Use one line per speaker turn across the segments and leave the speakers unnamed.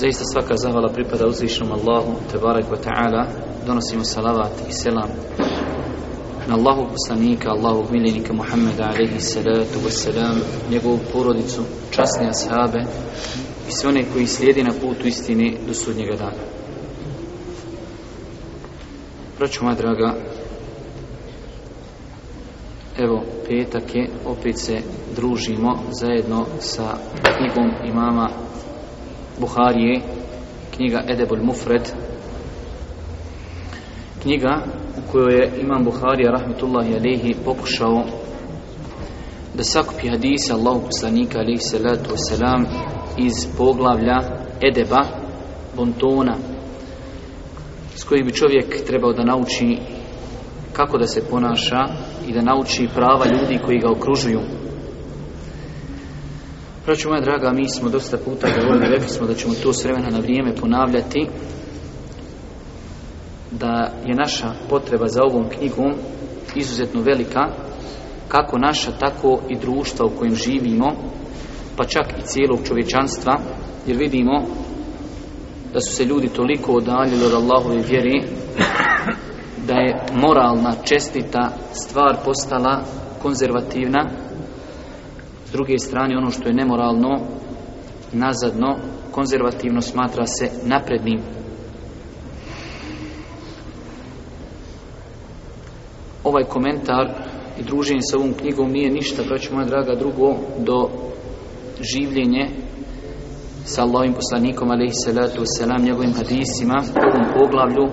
Zaista svaka zavala pripada uzvišnom Allahu te barek wa ta'ala Donosimo salavat i selam Na Allahu poslanika, Allahu miljenika Muhammeda alaihi salatu salam Njegovu porodicu, časne ashabe I sve one koji slijedi na putu istini do sudnjega dana proću moja draga Evo, petak je, opet se družimo zajedno sa knjigom imama Buharije, knjiga Edebul Mufred, knjiga u kojoj je Imam Buharija, rahmetullahi alihi, pokušao da sakupi hadisa Allahu poslanika, alihi salatu wasalam, iz poglavlja Edeba, bontona, s kojih bi čovjek trebao da nauči kako da se ponaša i da nauči prava ljudi koji ga okružuju proći moja draga, mi smo dosta puta govorili, rekli smo da ćemo to s vremena na vrijeme ponavljati da je naša potreba za ovom knjigom izuzetno velika kako naša, tako i društva u kojem živimo pa čak i cijelog čovječanstva jer vidimo da su se ljudi toliko odaljili od Allahove vjeri da je moralna, čestita stvar postala konzervativna s druge strane, ono što je nemoralno, nazadno, konzervativno smatra se naprednim. Ovaj komentar i druženje sa ovom knjigom nije ništa, praći moja draga, drugo do življenje sa Allahovim poslanikom alaihi salatu wasalam, njegovim hadisima, ovom poglavlju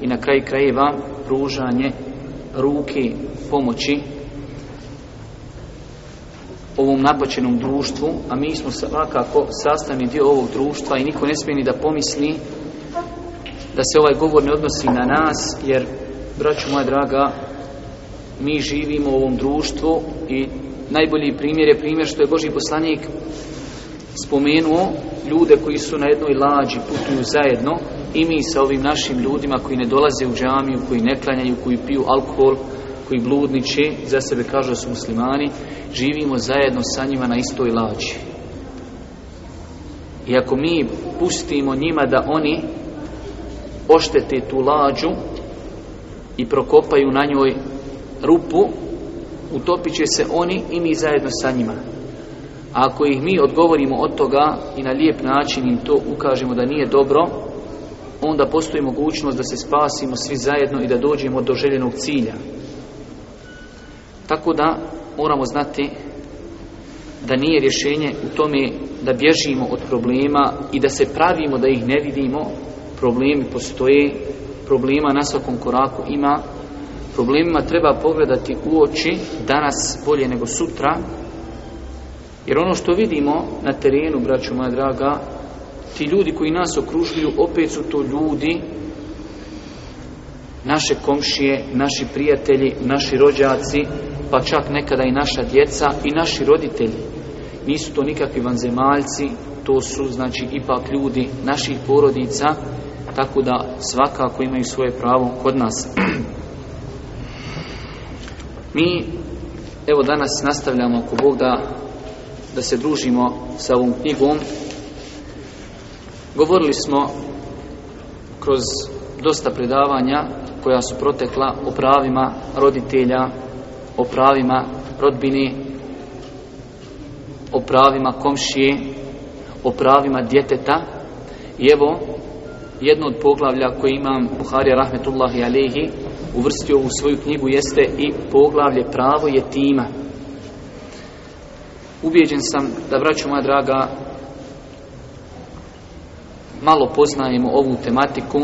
i na kraju krajeva pružanje ruke pomoći ovom napaćenom društvu, a mi smo svakako sastavni dio ovog društva i niko ne smije ni da pomisli da se ovaj govor ne odnosi na nas, jer, braću moja draga, mi živimo u ovom društvu i najbolji primjer je primjer što je Boži poslanik spomenuo ljude koji su na jednoj lađi, putuju zajedno i mi sa ovim našim ljudima koji ne dolaze u džamiju, koji ne klanjaju, koji piju alkohol, koji bludniče, za sebe kažu da su muslimani, živimo zajedno sa njima na istoj lađi. I ako mi pustimo njima da oni oštete tu lađu i prokopaju na njoj rupu, utopit će se oni i mi zajedno sa njima. A ako ih mi odgovorimo od toga i na lijep način im to ukažemo da nije dobro, onda postoji mogućnost da se spasimo svi zajedno i da dođemo do željenog cilja. Tako da moramo znati da nije rješenje u tome da bježimo od problema i da se pravimo da ih ne vidimo. Problemi postoje, problema na svakom koraku ima. Problemima treba pogledati u oči danas bolje nego sutra. Jer ono što vidimo na terenu, braćo moja draga, ti ljudi koji nas okružuju, opet su to ljudi naše komšije, naši prijatelji, naši rođaci, pa čak nekada i naša djeca i naši roditelji. Nisu to nikakvi vanzemaljci, to su znači ipak ljudi naših porodica, tako da svakako imaju svoje pravo kod nas. Mi evo danas nastavljamo ako Bog da, da se družimo sa ovom knjigom. Govorili smo kroz dosta predavanja koja su protekla o pravima roditelja, o pravima rodbini, o pravima komšije, o pravima djeteta. I evo, jedno od poglavlja koje imam Buharija Rahmetullahi Alehi uvrstio u svoju knjigu jeste i poglavlje pravo je tima. Ubijeđen sam da, braću moja draga, malo poznajemo ovu tematiku,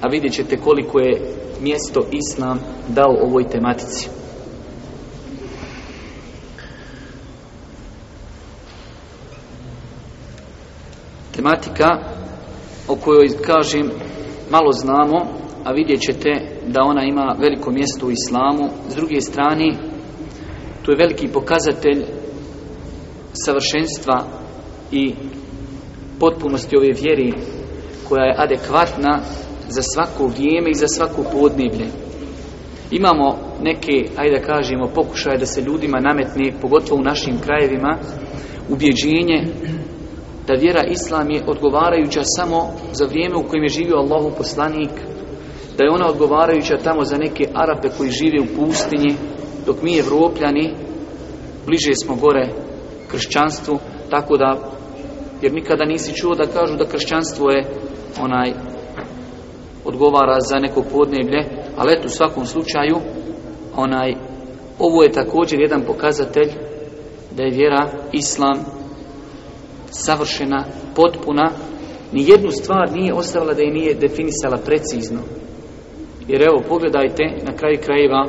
a vidjet ćete koliko je mjesto Islam dao ovoj tematici. tematika o kojoj kažem malo znamo, a vidjet ćete da ona ima veliko mjesto u islamu. S druge strane, to je veliki pokazatelj savršenstva i potpunosti ove vjeri koja je adekvatna za svako vrijeme i za svako podneblje. Imamo neke, ajde da kažemo, pokušaje da se ljudima nametne, pogotovo u našim krajevima, ubjeđenje da vjera Islam je odgovarajuća samo za vrijeme u kojem je živio Allahu poslanik, da je ona odgovarajuća tamo za neke Arape koji žive u pustinji, dok mi Evropljani bliže smo gore kršćanstvu, tako da, jer nikada nisi čuo da kažu da kršćanstvo je onaj odgovara za neko podneblje, ali eto u svakom slučaju onaj ovo je također jedan pokazatelj da je vjera islam savršena, potpuna, ni jednu stvar nije ostavila da je nije definisala precizno. Jer evo, pogledajte na kraju krajeva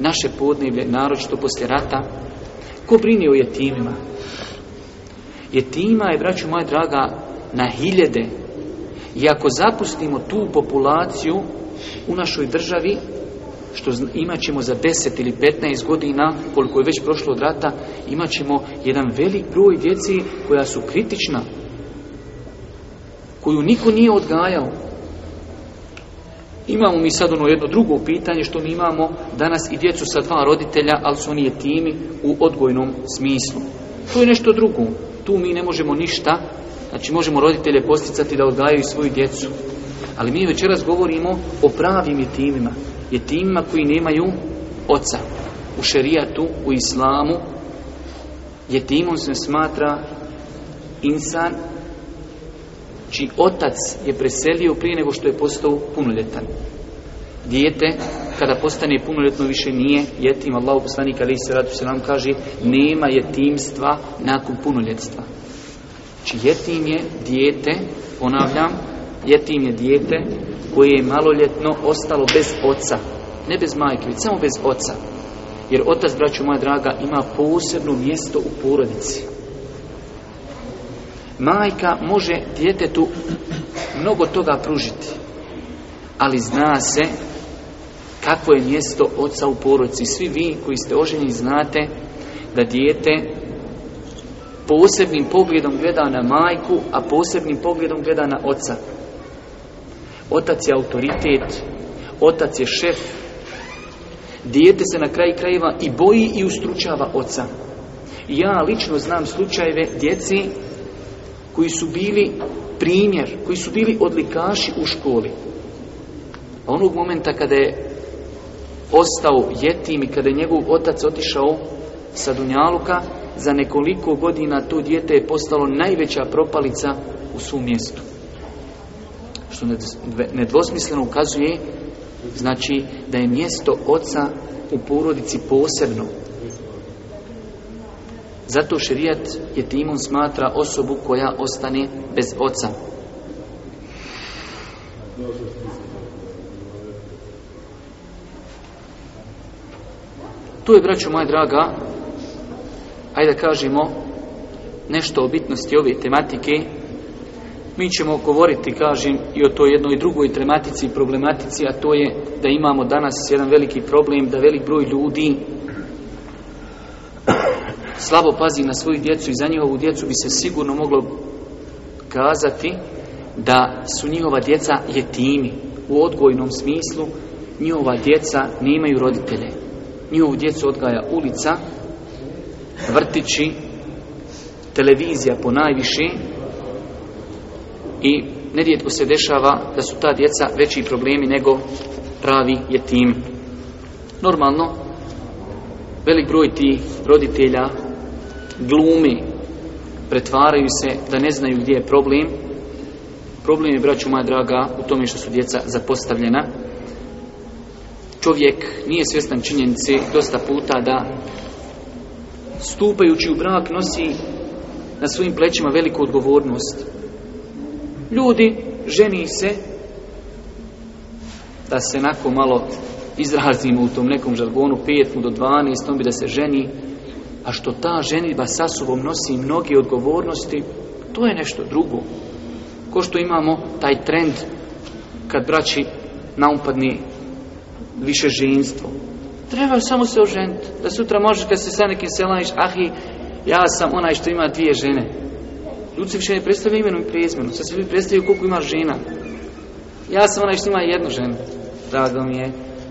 naše podneblje, naročito poslije rata, ko brine o jetimima? Jetima je, braću moja draga, na hiljede. I ako zapustimo tu populaciju u našoj državi, što imat ćemo za 10 ili 15 godina, koliko je već prošlo od rata, imat ćemo jedan velik broj djeci koja su kritična, koju niko nije odgajao. Imamo mi sad ono jedno drugo pitanje što mi imamo danas i djecu sa dva roditelja, ali su oni timi u odgojnom smislu. To je nešto drugo. Tu mi ne možemo ništa, znači možemo roditelje posticati da odgajaju svoju djecu. Ali mi večeras govorimo o pravim timima timima koji nemaju oca. U šerijatu, u islamu, jetimom se smatra insan čiji otac je preselio prije nego što je postao punoljetan. Dijete, kada postane punoljetno, više nije jetim. Allah poslanik ali se ratu se nam kaže nema jetimstva nakon punoljetstva. Či znači, jetim je dijete, ponavljam, jetim je dijete koje je maloljetno ostalo bez oca. Ne bez majke, već samo bez oca. Jer otac, braću moja draga, ima posebno mjesto u porodici. Majka može djetetu mnogo toga pružiti. Ali zna se kako je mjesto oca u porodici. Svi vi koji ste oženjeni znate da dijete posebnim pogledom gleda na majku, a posebnim pogledom gleda na oca. Otac je autoritet, otac je šef. Dijete se na kraj krajeva i boji i ustručava oca. Ja lično znam slučajeve djeci koji su bili primjer, koji su bili odlikaši u školi. A onog momenta kada je ostao jetim i kada je njegov otac otišao sa Dunjaluka, za nekoliko godina to dijete je postalo najveća propalica u svom mjestu što nedvosmisleno ukazuje znači da je mjesto oca u porodici posebno zato širijat je timom smatra osobu koja ostane bez oca Tu je, braću moja draga, ajde da kažemo nešto o bitnosti ove tematike, mi ćemo govoriti, kažem, i o toj jednoj drugoj tematici i problematici, a to je da imamo danas jedan veliki problem, da velik broj ljudi slabo pazi na svoju djecu i za njihovu djecu bi se sigurno moglo kazati da su njihova djeca jetimi u odgojnom smislu njihova djeca nemaju roditelje njihovu djecu odgaja ulica vrtići televizija po najviše i nerijetko se dešava da su ta djeca veći problemi nego pravi je tim. Normalno, velik broj tih roditelja glumi, pretvaraju se da ne znaju gdje je problem. Problem je, braću moja draga, u tome što su djeca zapostavljena. Čovjek nije svjestan činjenice dosta puta da stupajući u brak nosi na svojim plećima veliku odgovornost. Ljudi ženi se da se nakon malo izrazimo u tom nekom žargonu 5 do 12, on bi da se ženi a što ta ženitba sa sobom nosi mnoge odgovornosti to je nešto drugo ko što imamo taj trend kad braći naumpadni više ženstvo treba samo se oženiti da sutra kad se sa nekim selaniš ahi ja sam onaj što ima dvije žene se više ne predstavljaju imenom i prezmenom. Sad se ljudi predstavljaju koliko ima žena. Ja sam onaj što ima jednu ženu. Drago mi je.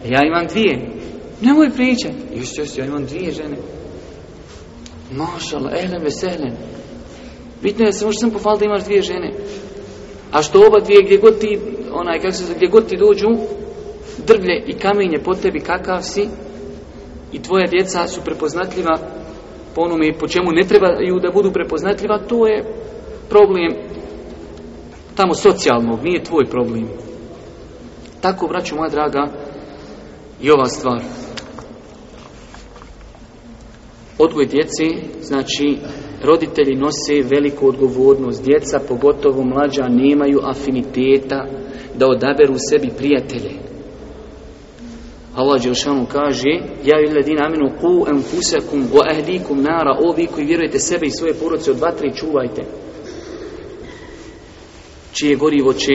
E, ja imam dvije. Nemoj priče. Još, još, ja imam dvije žene. Mašala, ehlen, veselen. Bitno je da se sam pohvaliti da imaš dvije žene. A što oba dvije, gdje god ti, onaj, kako se, gdje god ti dođu, drvlje i kamenje po tebi kakav si i tvoja djeca su prepoznatljiva po onome po čemu ne trebaju da budu prepoznatljiva, to je problem tamo socijalnog, nije tvoj problem. Tako, braću moja draga, i ova stvar. Odgoj djeci, znači, roditelji nose veliku odgovornost. Djeca, pogotovo mlađa, nemaju afiniteta da odaberu sebi prijatelje. Allah Đelšanu kaže Ja ili ladin aminu ku wa ahlikum nara Ovi koji vjerujete sebe i svoje poruci od vatre čuvajte čije gorivo će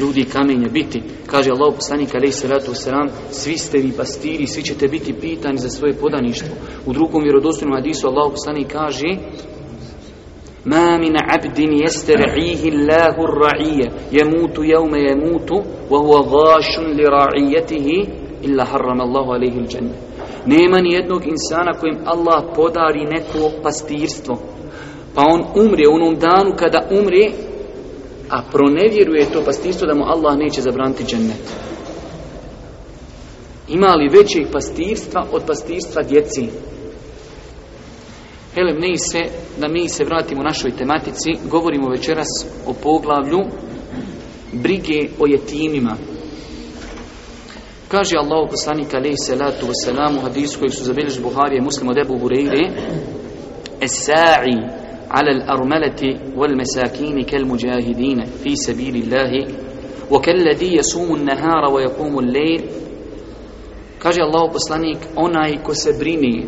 ljudi kamenje biti. Kaže Allah poslanik alaih salatu wasalam, svi ste vi pastiri, svi ćete biti pitani za svoje podaništvo. U drugom vjerodostojnom hadisu Allah poslanik kaže Ma min abdin yastar'ihi Allahu ar ra'ije yamutu yawma yamutu Wa huwa ghashun li ra'iyatihi Illa harrama Allahu al-jannah. Nema ni jednog insana kojem Allah podari neko pastirstvo Pa on umre u onom danu kada umre a pronevjeruje to pastirstvo da mu Allah neće zabraniti džennet. Ima li većeg pastirstva od pastirstva djeci? hele ne se, da mi se vratimo našoj tematici, govorimo večeras o poglavlju brige o jetimima. Kaže Allah poslanika alaihi salatu wasalamu hadisu koji su zabilježi Buharije muslim od Ebu Hureyre Esa'i على الأرملة والمساكين كالمجاهدين في سبيل الله وكالذي يصوم النهار ويقوم الليل كاجي الله بسلانيك أنا كسبريني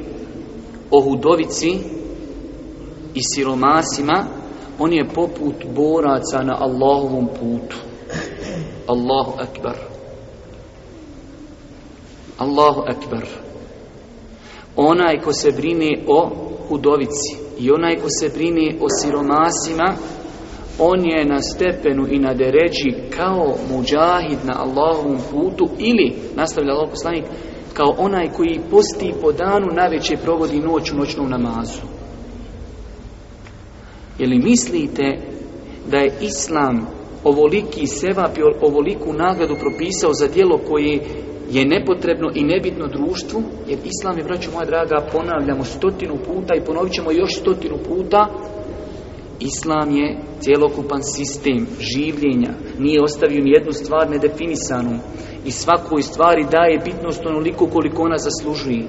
أهودوفيتسي i siromasima, on je poput boraca na Allahovom putu. Allahu akbar. Allahu akbar. Onaj ko se brine I onaj ko se brini o siromasima, on je na stepenu i na deređi kao muđahid na Allahovom putu ili, nastavlja Allah poslanik, kao onaj koji posti po danu, najveće provodi noć u noćnom namazu. Jeli mislite da je Islam ovoliki sevap i ovoliku nagradu propisao za djelo koje je nepotrebno i nebitno društvu, jer Islam je, braću moja draga, ponavljamo stotinu puta i ponovit ćemo još stotinu puta, Islam je cjelokupan sistem življenja, nije ostavio ni jednu stvar nedefinisanu i svakoj stvari daje bitnost onoliko koliko ona zaslužuje.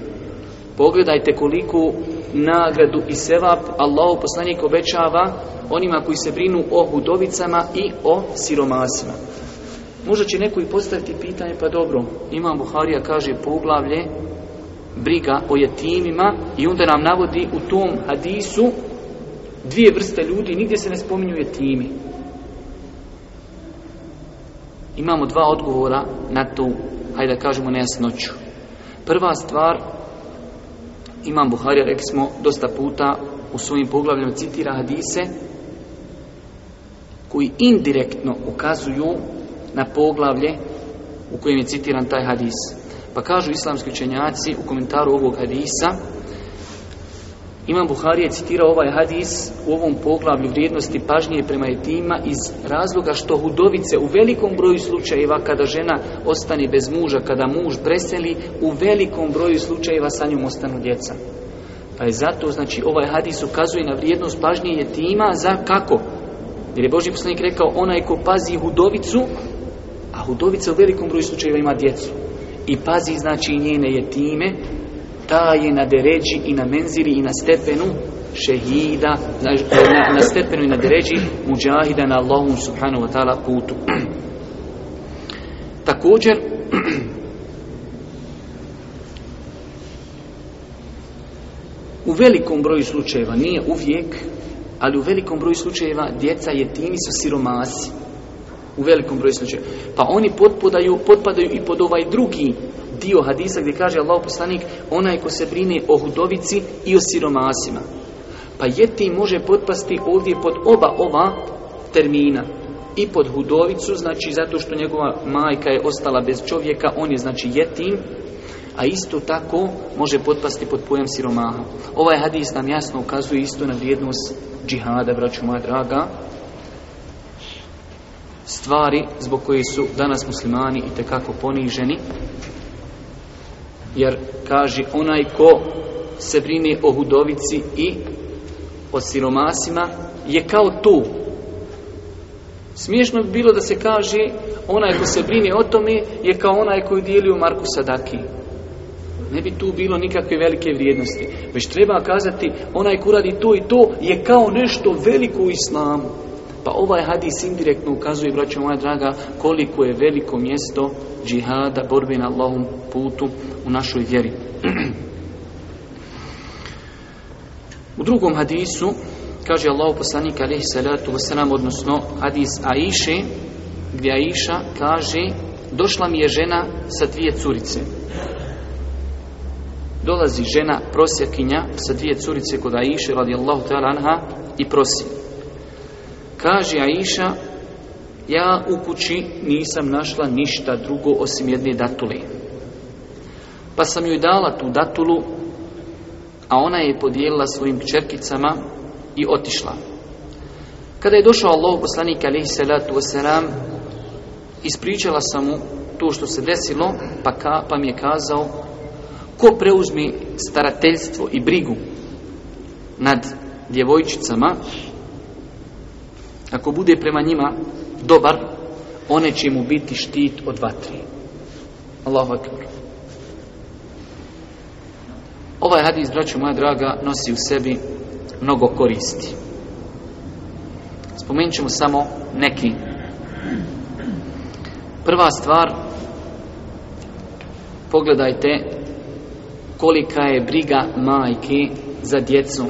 Pogledajte koliko nagradu i sevap Allah poslanik obećava onima koji se brinu o hudovicama i o siromasima. Možda će neko i postaviti pitanje, pa dobro, Imam Buharija kaže poglavlje briga o jetimima i onda nam navodi u tom hadisu dvije vrste ljudi, nigdje se ne spominju jetimi. Imamo dva odgovora na tu, hajde da kažemo, nejasnoću. Prva stvar, Imam Buharija, rekli smo dosta puta u svojim poglavljama, citira hadise koji indirektno ukazuju na poglavlje u kojem je citiran taj hadis. Pa kažu islamski učenjaci u komentaru ovog hadisa Imam Buhari je citirao ovaj hadis u ovom poglavlju vrijednosti pažnje prema etima. iz razloga što hudovice u velikom broju slučajeva kada žena ostane bez muža, kada muž preseli, u velikom broju slučajeva sa njom ostanu djeca. Pa je zato, znači, ovaj hadis ukazuje na vrijednost pažnje etima. za kako? Jer je Boži poslanik rekao, onaj ko pazi hudovicu, udovica u velikom broju slučajeva ima djecu. I pazi, znači, njene jetime, ta je na deređi i na menziri i na stepenu šehida, na, e, na, na stepenu i na deređi muđahida na Allahum subhanahu wa ta'ala putu. Također, u velikom broju slučajeva, nije uvijek, ali u velikom broju slučajeva djeca jetimi su siromasi u velikom broju slučaja. Pa oni potpadaju, potpadaju i pod ovaj drugi dio hadisa gdje kaže Allah poslanik onaj ko se brine o hudovici i o siromasima. Pa jeti može potpasti ovdje pod oba ova termina. I pod hudovicu, znači zato što njegova majka je ostala bez čovjeka, on je znači jetim, a isto tako može potpasti pod pojam siromaha. Ovaj hadis nam jasno ukazuje isto na vrijednost džihada, braću moja draga, stvari zbog koje su danas muslimani i tekako poniženi jer kaže onaj ko se brine o hudovici i o siromasima je kao tu smiješno bi bilo da se kaže onaj ko se brine o tome je kao onaj koji dijeli u Marku Sadaki ne bi tu bilo nikakve velike vrijednosti već treba kazati onaj ko radi to i to je kao nešto veliko u islamu pa ovaj hadis indirektno ukazuje, braćo moja draga, koliko je veliko mjesto džihada, borbe na Allahom putu u našoj vjeri. u drugom hadisu, kaže Allahu poslanik alaihi salatu wasalam, odnosno hadis Aiše, gdje Aiša kaže, došla mi je žena sa dvije curice. Dolazi žena prosjakinja sa dvije curice kod Aiše radijallahu ta'ala anha i prosi. Kaže Aisha, ja u kući nisam našla ništa drugo osim jedne datule. Pa sam joj dala tu datulu, a ona je podijelila svojim čerkicama i otišla. Kada je došao Allah poslanik alaihi salatu wasalam, ispričala sam mu to što se desilo, pa, ka, pa mi je kazao, ko preuzmi starateljstvo i brigu nad djevojčicama, ako bude prema njima dobar, one će mu biti štit od vatri. Allahu akbar. Ovaj hadis, braću moja draga, nosi u sebi mnogo koristi. Spomenut ćemo samo neki. Prva stvar, pogledajte kolika je briga majke za djecu.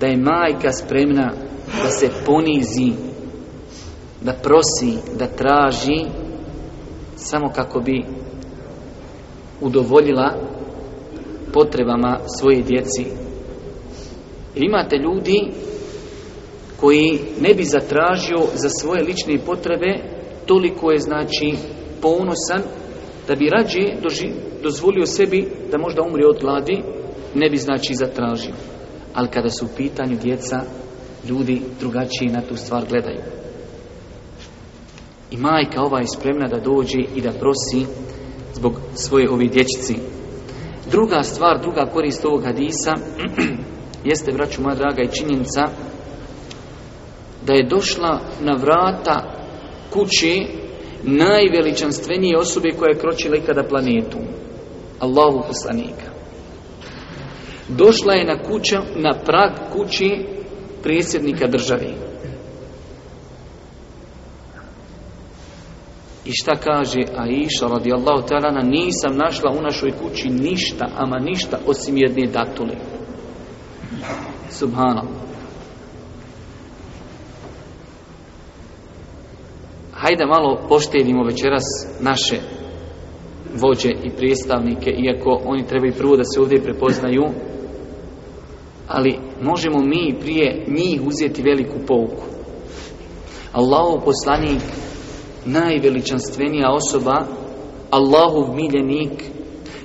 Da je majka spremna da se ponizi, da prosi, da traži, samo kako bi udovoljila potrebama svoje djeci. Imate ljudi koji ne bi zatražio za svoje lične potrebe toliko je znači ponosan da bi rađe dozvolio sebi da možda umri od gladi ne bi znači zatražio. Ali kada su u pitanju djeca ljudi drugačije na tu stvar gledaju. I majka ova je spremna da dođe i da prosi zbog svoje ovi dječici. Druga stvar, druga korist ovog hadisa jeste, vraću moja draga, i činjenica da je došla na vrata kući najveličanstvenije osobe koja je kročila ikada planetu. Allahu poslanika. Došla je na kuća, na prag kući predsjednika države. I šta kaže Aisha radijallahu ta'ala nisam našla u našoj kući ništa, ama ništa osim jedne datule. Subhanallah. Hajde malo poštedimo večeras naše vođe i predstavnike, iako oni trebaju prvo da se ovdje prepoznaju, ali možemo mi prije njih uzeti veliku pouku. Allahov poslanik, najveličanstvenija osoba, Allahov miljenik,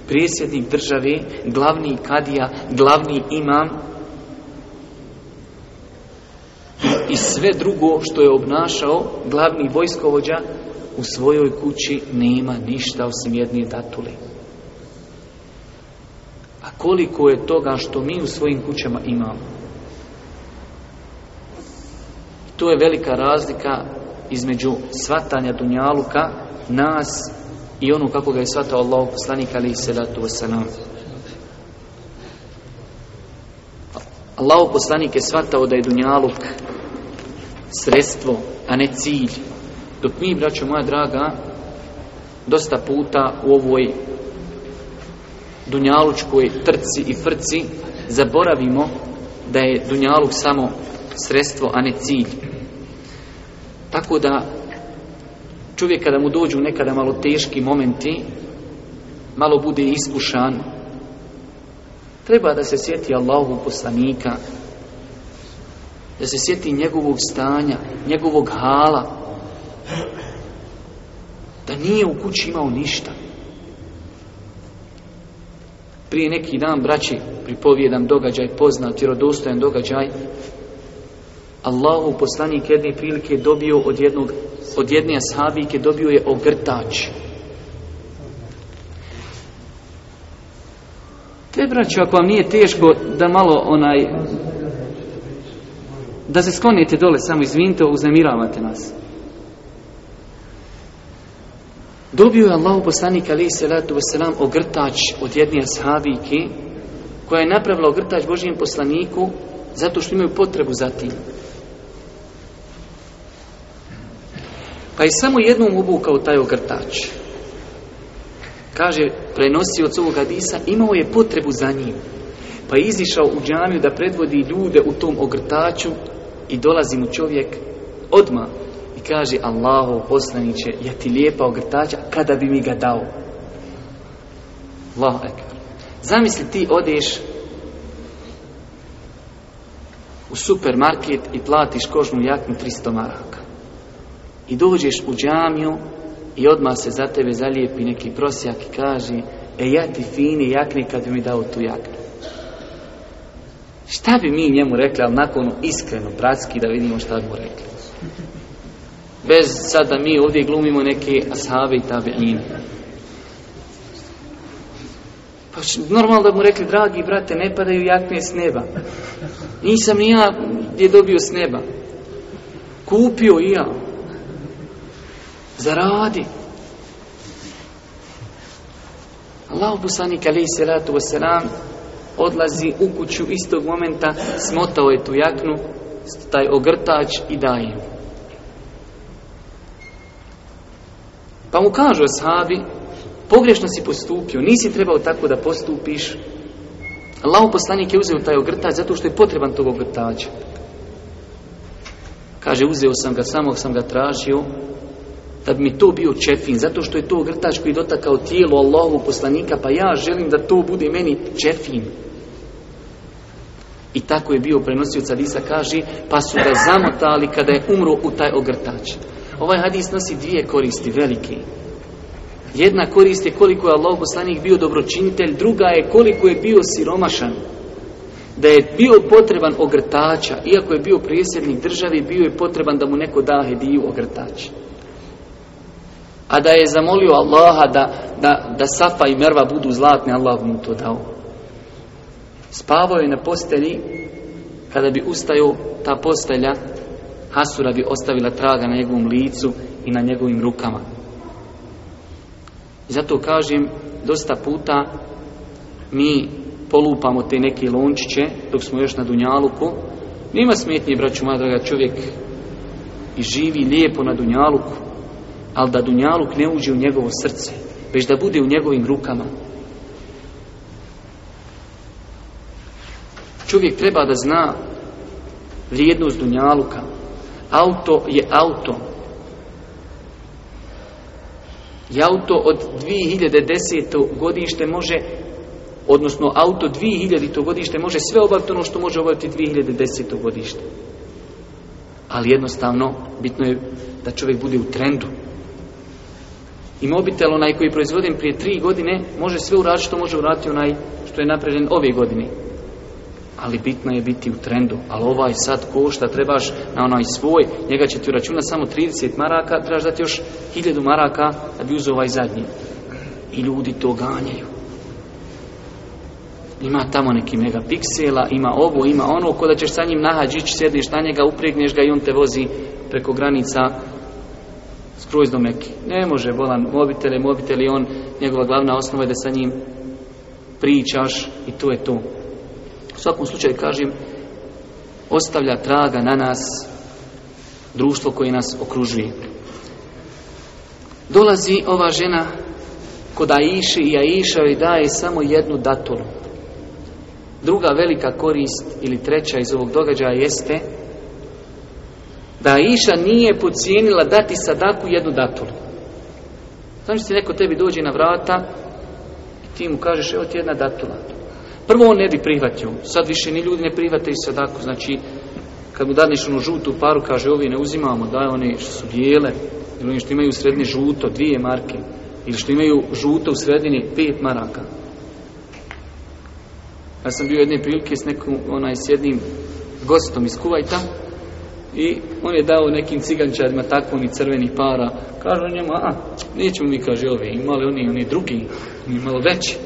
prijesjednik države, glavni kadija, glavni imam i sve drugo što je obnašao glavni vojskovođa u svojoj kući nema ništa osim jedne datule. A koliko je toga što mi u svojim kućama imamo? To je velika razlika između svatanja dunjaluka, nas i ono kako ga je svatao Allah poslanik ali salatu wasalam. Allah poslanik je svatao da je dunjaluk sredstvo, a ne cilj. Dok mi, braćo moja draga, dosta puta u ovoj dunjalučkoj trci i frci zaboravimo da je dunjaluk samo sredstvo, a ne cilj. Tako da čovjek kada mu dođu nekada malo teški momenti, malo bude iskušan, treba da se sjeti Allahu poslanika, da se sjeti njegovog stanja, njegovog hala, da nije u kući imao ništa, prije neki dan, braći, pripovijedam događaj poznat, vjerodostojan događaj. Allahu poslanik jedne prilike dobio od, jednog, od jedne ashabike, dobio je ogrtač. Te braći, ako vam nije teško da malo onaj da se sklonite dole, samo izvinite, uznemiravate nas. Dobio je Allahu poslanik alaihi salatu wasalam ogrtač od jedne ashabike koja je napravila ogrtač Božijem poslaniku zato što imaju potrebu za tim. Pa je samo jednom obukao taj ogrtač. Kaže, prenosi od ovog hadisa, imao je potrebu za njim. Pa je izišao u džamiju da predvodi ljude u tom ogrtaču i dolazi mu čovjek odmah kaže Allahu poslaniće, ja ti lijepa ogrtača kada bi mi ga dao. Allahu ekber. Zamisli ti odeš u supermarket i platiš kožnu jaknu 300 maraka. I dođeš u džamiju i odmah se za tebe zalijepi neki prosjak i kaže E ja ti fini jakni kad bi mi dao tu jaknu. Šta bi mi njemu rekli, ali nakon ono iskreno, bratski, da vidimo šta bi mu rekli. Bez sada mi ovdje glumimo neke ashave i tabi'ine. Pa normalno da mu rekli, dragi brate, ne padaju jakne s neba. Nisam ni ja je dobio s neba. Kupio i ja. Zaradi. Allah poslanik alaih salatu wasalam odlazi u kuću istog momenta, smotao je tu jaknu, taj ogrtač i daje Pa mu kažu ashabi, pogrešno si postupio, nisi trebao tako da postupiš. Allaho poslanik je uzeo taj ogrtač zato što je potreban tog ogrtača. Kaže, uzeo sam ga, samo sam ga tražio, da bi mi to bio čefin, zato što je to ogrtač koji dotakao tijelo Allahovog poslanika, pa ja želim da to bude meni čefin. I tako je bio prenosio sadisa, kaže, pa su ga zamotali kada je umro u taj ogrtač. Ovaj hadis nosi dvije koristi velike. Jedna korist je koliko je Allah poslanik bio dobročinitelj, druga je koliko je bio siromašan. Da je bio potreban ogrtača, iako je bio prijesednik države, bio je potreban da mu neko da hediju ogrtač. A da je zamolio Allaha da, da, da Safa i Merva budu zlatne, Allah mu to dao. Spavao je na postelji, kada bi ustaju ta postelja Hasura bi ostavila traga na njegovom licu i na njegovim rukama. I zato kažem, dosta puta mi polupamo te neke lončiće dok smo još na Dunjaluku. Nema smetnje, braću moja draga, čovjek i živi lijepo na Dunjaluku, ali da Dunjaluk ne uđe u njegovo srce, već da bude u njegovim rukama. Čovjek treba da zna vrijednost Dunjaluka, Auto je auto. I auto od 2010. godište može, odnosno auto 2000. godište može sve obaviti ono što može obaviti 2010. godište. Ali jednostavno, bitno je da čovjek bude u trendu. I mobitel onaj koji je proizvoden prije tri godine može sve uraditi što može uraditi onaj što je napravljen ove godine ali bitno je biti u trendu. Ali ovaj sad košta, trebaš na onaj svoj, njega će ti računa samo 30 maraka, trebaš dati još 1000 maraka da bi uzeo ovaj zadnji. I ljudi to ganjaju. Ima tamo neki megapiksela, ima ovo, ima ono, ko da ćeš sa njim nahađići, sjediš na njega, upregneš ga i on te vozi preko granica skroz do meki. Ne može, bolan, mobitel je on, njegova glavna osnova je da sa njim pričaš i to je to. U svakom slučaju kažem, ostavlja traga na nas društvo koje nas okružuje. Dolazi ova žena kod Aiši i Aiša joj daje samo jednu datulu. Druga velika korist ili treća iz ovog događaja jeste da Aiša nije pocijenila dati sadaku jednu datulu. Znači se neko tebi dođe na vrata i ti mu kažeš evo ti jedna datula. Prvo on ne bi prihvatio. Sad više ni ljudi ne prihvate i sadako. Znači, kad mu daneš žutu paru, kaže, ovi ne uzimamo, daj one što su bijele, ili oni što imaju u sredini žuto, dvije marke, ili što imaju žuto u sredini pet maraka. Ja sam bio jedne prilike s onaj, s jednim gostom iz Kuvajta, i on je dao nekim cigančarima tako oni crveni para. on njemu, a, nećemo mi, kaže, ovi, imali oni, oni drugi, oni malo veći.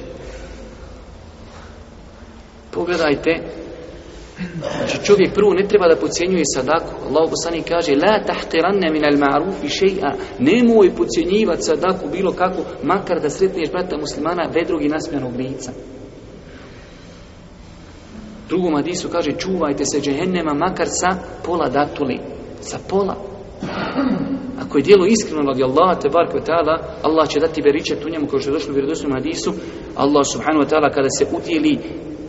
Pogledajte, znači čovjek prvo ne treba da pocijenjuje sadaku. Allah poslani kaže, la tahtiranne min al ma'rufi šeja, nemoj pocijenjivati sadaku bilo kako, makar da sretniješ brata muslimana ve i nasmijanog lica. Drugom Adisu kaže, čuvajte se džehennema makar sa pola datuli. Sa pola. Ako je dijelo iskreno radi Allaha te bar Allah će dati beričet u njemu, kao što je došlo u vjerodosnom Allah subhanahu wa ta'ala kada se udjeli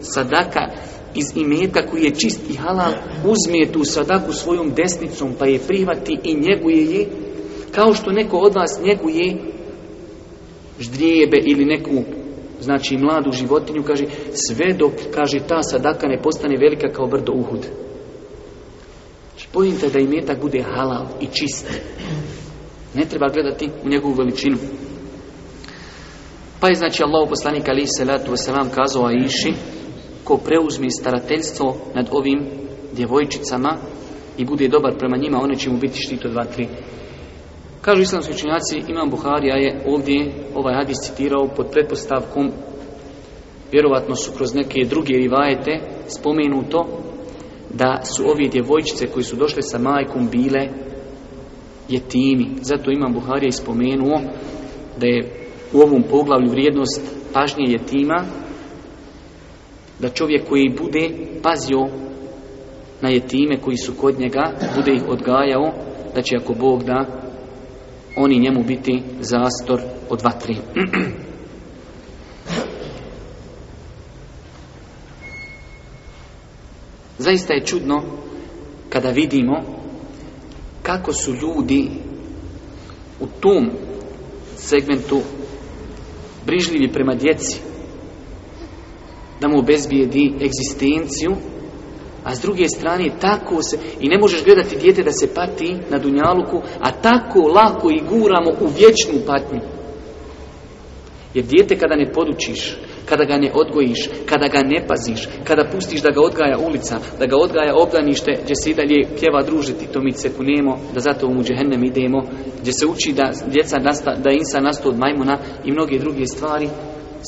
sadaka iz imeta koji je čist i halal, uzme tu sadaku svojom desnicom pa je prihvati i njeguje je, kao što neko od vas njeguje ždrijebe ili neku znači mladu životinju, kaže sve dok, kaže, ta sadaka ne postane velika kao brdo uhud. Znači, te da imetak bude halal i čist. Ne treba gledati u njegovu veličinu. Pa je znači Allah poslanik ali salatu vam kazao a iši ko preuzme starateljstvo nad ovim djevojčicama i bude dobar prema njima, one će mu biti štito dva, tri. Kažu islamski učinjaci Imam Buharija je ovdje ovaj hadis citirao pod pretpostavkom, vjerovatno su kroz neke druge rivajete spomenuto, da su ovi djevojčice koji su došle sa majkom bile jetimi. Zato Imam Buharija i spomenuo da je u ovom poglavlju vrijednost pažnje jetima da čovjek koji bude pazio na jetime koji su kod njega, bude ih odgajao, da će ako Bog da, oni njemu biti zastor od vatri. Zaista je čudno kada vidimo kako su ljudi u tom segmentu brižljivi prema djeci, da mu obezbijedi egzistenciju, a s druge strane tako se, i ne možeš gledati dijete da se pati na dunjaluku, a tako lako i guramo u vječnu patnju. Jer dijete kada ne podučiš, kada ga ne odgojiš, kada ga ne paziš, kada pustiš da ga odgaja ulica, da ga odgaja obdanište, gdje se i dalje pjeva družiti, to mi se kunemo, da zato u muđehennem idemo, gdje se uči da djeca nasta, da insa nastao od majmuna i mnoge druge stvari,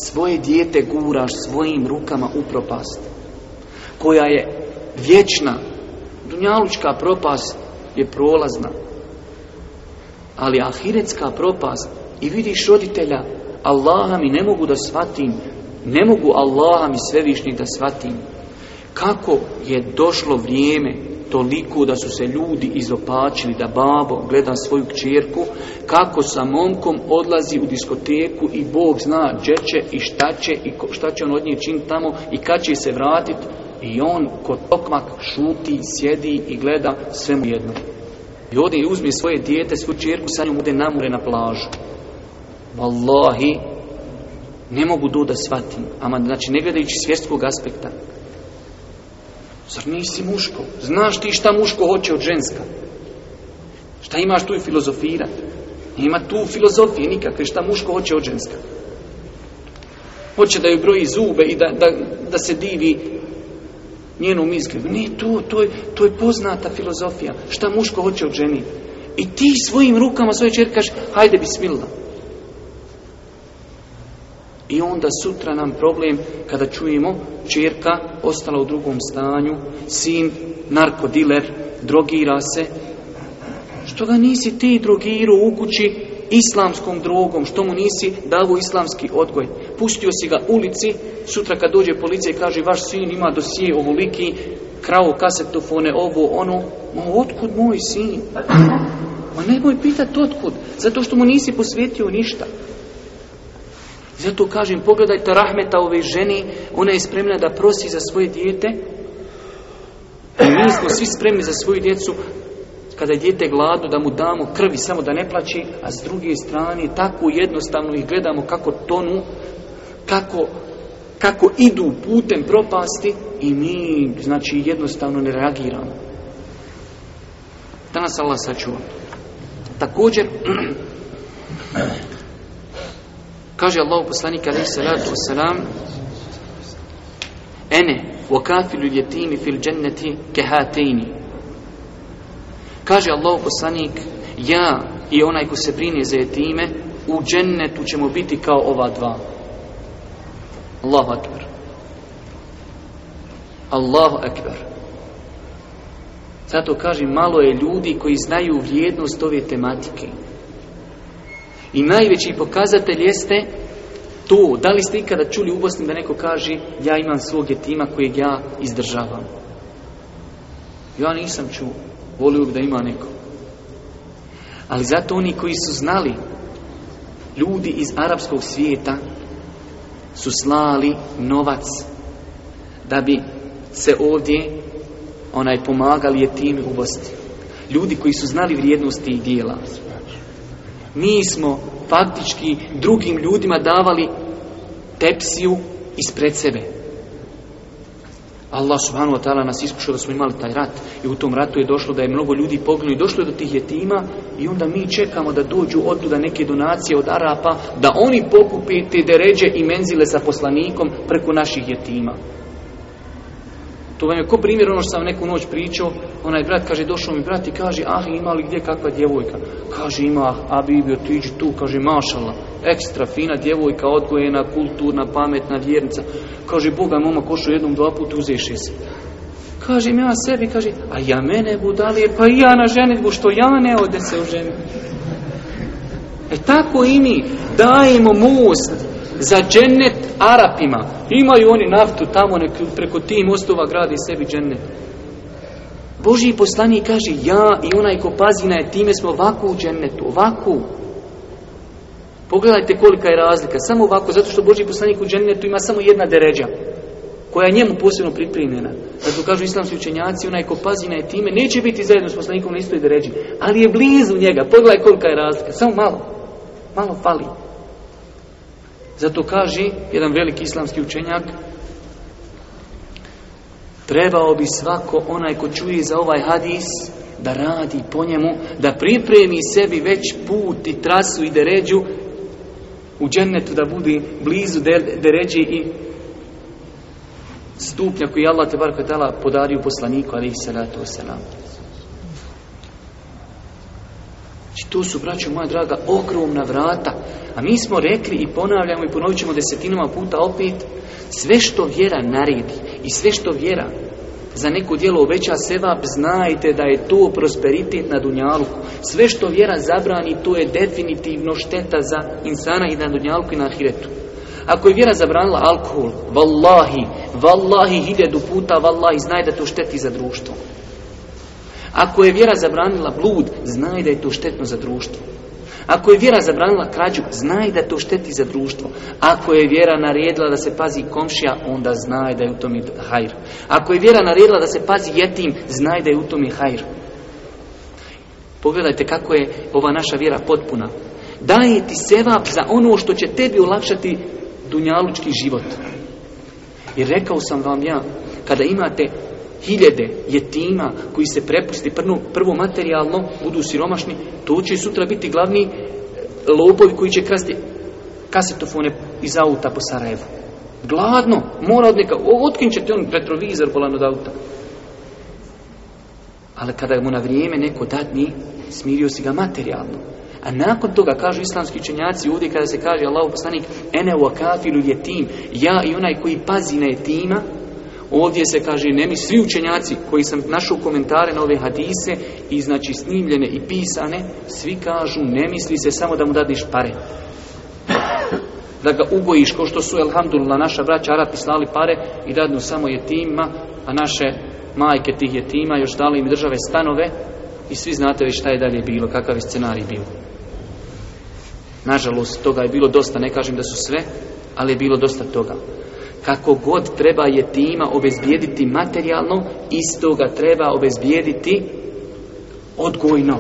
svoje dijete guraš svojim rukama u propast koja je vječna dunjalučka propast je prolazna ali ahiretska propast i vidiš roditelja Allaha mi ne mogu da shvatim ne mogu Allaha mi svevišnji da shvatim kako je došlo vrijeme toliko da su se ljudi izopačili da babo gleda svoju kćerku kako sa momkom odlazi u diskoteku i Bog zna gdje će i šta će i šta će on od nje čin tamo i kad će se vratiti i on kod tokmak šuti, sjedi i gleda sve mu jedno. I ode i svoje dijete, svoju čerku, sa njom bude namure na plažu. Wallahi, ne mogu to da shvatim. Ama, znači, ne gledajući svjetskog aspekta. Zar nisi muško? Znaš ti šta muško hoće od ženska? Šta imaš tu i ima Nema tu filozofije nikakve šta muško hoće od ženska. Hoće da joj broji zube i da, da, da se divi njenom izgledu. Ne, to, to, je, poznata filozofija. Šta muško hoće od ženi? I ti svojim rukama svoje čerkaš, hajde bismillah. I onda sutra nam problem kada čujemo čerka ostala u drugom stanju, sin narkodiler, drogira se. Što ga nisi ti drogiru u kući islamskom drogom, što mu nisi davo islamski odgoj. Pustio si ga ulici, sutra kad dođe policija i kaže vaš sin ima dosije ovoliki, krao kasetofone, ovo, ono. Ma otkud moj sin? Ma nemoj pitati otkud, zato što mu nisi posvetio ništa. Zato kažem, pogledajte rahmeta ove ženi, ona je spremna da prosi za svoje dijete. Mi smo svi spremni za svoju djecu, kada je dijete gladno, da mu damo krvi samo da ne plaći, a s druge strane tako jednostavno ih gledamo kako tonu, kako, kako idu putem propasti i mi znači jednostavno ne reagiramo. Danas Allah sačuva. Također, Kaže Allah poslanik alaihi salatu wasalam Ene, wakafilu ljetimi fil dženneti kehatini. Kaže Allah poslanik, ja i onaj ko se brine za jetime, u džennetu ćemo biti kao ova dva. Allahu akbar. Allahu akbar. Zato kaže, malo je ljudi koji znaju vrijednost ove tematike. I najveći pokazatelj jeste to, da li ste ikada čuli u Bosni da neko kaže ja imam svog tima kojeg ja izdržavam. Ja nisam čuo, volio bih da ima neko. Ali zato oni koji su znali, ljudi iz arapskog svijeta su slali novac da bi se ovdje onaj pomagali je u Bosni. Ljudi koji su znali vrijednosti i dijela. Mi smo faktički drugim ljudima davali tepsiju ispred sebe. Allah subhanahu wa ta'ala nas iskušao da smo imali taj rat i u tom ratu je došlo da je mnogo ljudi poginulo i došlo je do tih jetima i onda mi čekamo da dođu otuda neke donacije od Arapa da oni pokupite te deređe i menzile sa poslanikom preko naših jetima. To vam je ko primjer ono što sam neku noć pričao, onaj brat kaže, došao mi brat i kaže, ah, ima li gdje kakva djevojka? Kaže, ima, a bi bio otiđi tu, kaže, mašala, ekstra fina djevojka, odgojena, kulturna, pametna, vjernica. Kaže, Boga, moma, košu jednom, dva put uzeši se. Kaže, ja sebi, kaže, a ja mene budalije, pa i ja na ženitbu, što ja ne ode se u ženu. E tako i mi dajemo most za džene Arapima. Imaju oni naftu tamo, nek, preko tih mostova gradi sebi džennet Boži poslanik kaže, ja i onaj ko pazi na je, time smo ovako u džennetu, ovako. Pogledajte kolika je razlika, samo ovako, zato što Boži poslanik u džennetu ima samo jedna deređa, koja je njemu posebno pripremljena. Zato kažu islamski učenjaci, onaj ko pazi na je time, neće biti zajedno s poslanikom na istoj deređi, ali je blizu njega, pogledaj kolika je razlika, samo malo, malo fali. Zato kaže jedan veliki islamski učenjak Trebao bi svako onaj ko čuje za ovaj hadis da radi po njemu, da pripremi sebi već put i trasu i deređu u džennetu da bude blizu deređi i stupnja koji Allah te dala podari u poslaniku alaihi salatu wasalam. To su, braćo moja draga, ogromna vrata. A mi smo rekli i ponavljamo i ponovit ćemo desetinama puta opet, sve što vjera naredi i sve što vjera za neko djelo obeća sevap, znajte da je to prosperitet na Dunjaluku. Sve što vjera zabrani, to je definitivno šteta za insana i na Dunjaluku i na Ahiretu. Ako je vjera zabranila alkohol, vallahi, vallahi hiljadu puta, vallahi, znaj da to šteti za društvo. Ako je vjera zabranila blud, znaj da je to štetno za društvo. Ako je vjera zabranila krađu, znaj da to šteti za društvo. Ako je vjera naredila da se pazi komšija, onda znaj da je u tom i hajr. Ako je vjera naredila da se pazi jetim, znaj da je u tom i hajr. Pogledajte kako je ova naša vjera potpuna. Daje ti sevap za ono što će tebi olakšati dunjalučki život. I rekao sam vam ja, kada imate hiljede tima koji se prepusti prvo, prvo materijalno, budu siromašni, to će sutra biti glavni e, lopovi koji će krasti kasetofone iz auta po Sarajevu. Gladno, mora od neka, ti on retrovizor bolan od auta. Ali kada mu na vrijeme neko dadni, smirio si ga materijalno. A nakon toga, kažu islamski učenjaci, ovdje kada se kaže Allah poslanik, ene u akafilu je tim, ja i onaj koji pazi na tima, Ovdje se kaže ne mi svi učenjaci koji sam našu komentare na ove hadise i znači snimljene i pisane, svi kažu ne misli se samo da mu dadiš pare. Da ga ugojiš kao što su elhamdulillah naša braća Arapi slali pare i dadnu samo jetima, a naše majke tih jetima još dali im države stanove i svi znate već šta je dalje bilo, kakav je scenarij bio. Nažalost, toga je bilo dosta, ne kažem da su sve, ali je bilo dosta toga kako god treba je tima obezbijediti materijalno, isto ga treba obezbijediti odgojno.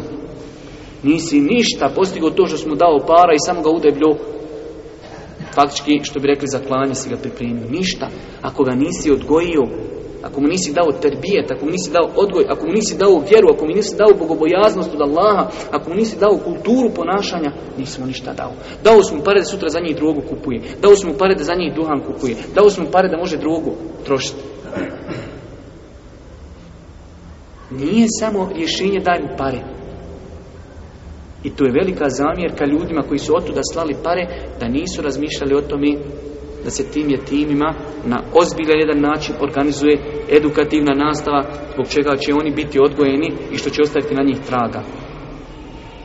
Nisi ništa postigao to što smo dao para i samo ga udeblju faktički što bi rekli za klanje si ga pripremio. Ništa. Ako ga nisi odgojio, ako mu nisi dao terbijet, ako mu nisi dao odgoj, ako mu nisi dao vjeru, ako mu nisi dao bogobojaznost od Allaha, ako mu nisi dao kulturu ponašanja, nismo mu ništa dao. Dao smo mu pare da sutra za njih drogu kupuje, dao smo mu pare da za njih duhan kupuje, dao smo mu pare da može drogu trošiti. Nije samo rješenje daj mu pare. I to je velika zamjerka ljudima koji su otuda slali pare da nisu razmišljali o tome da se tim je timima na ozbiljan jedan način organizuje edukativna nastava zbog čega će oni biti odgojeni i što će ostaviti na njih traga.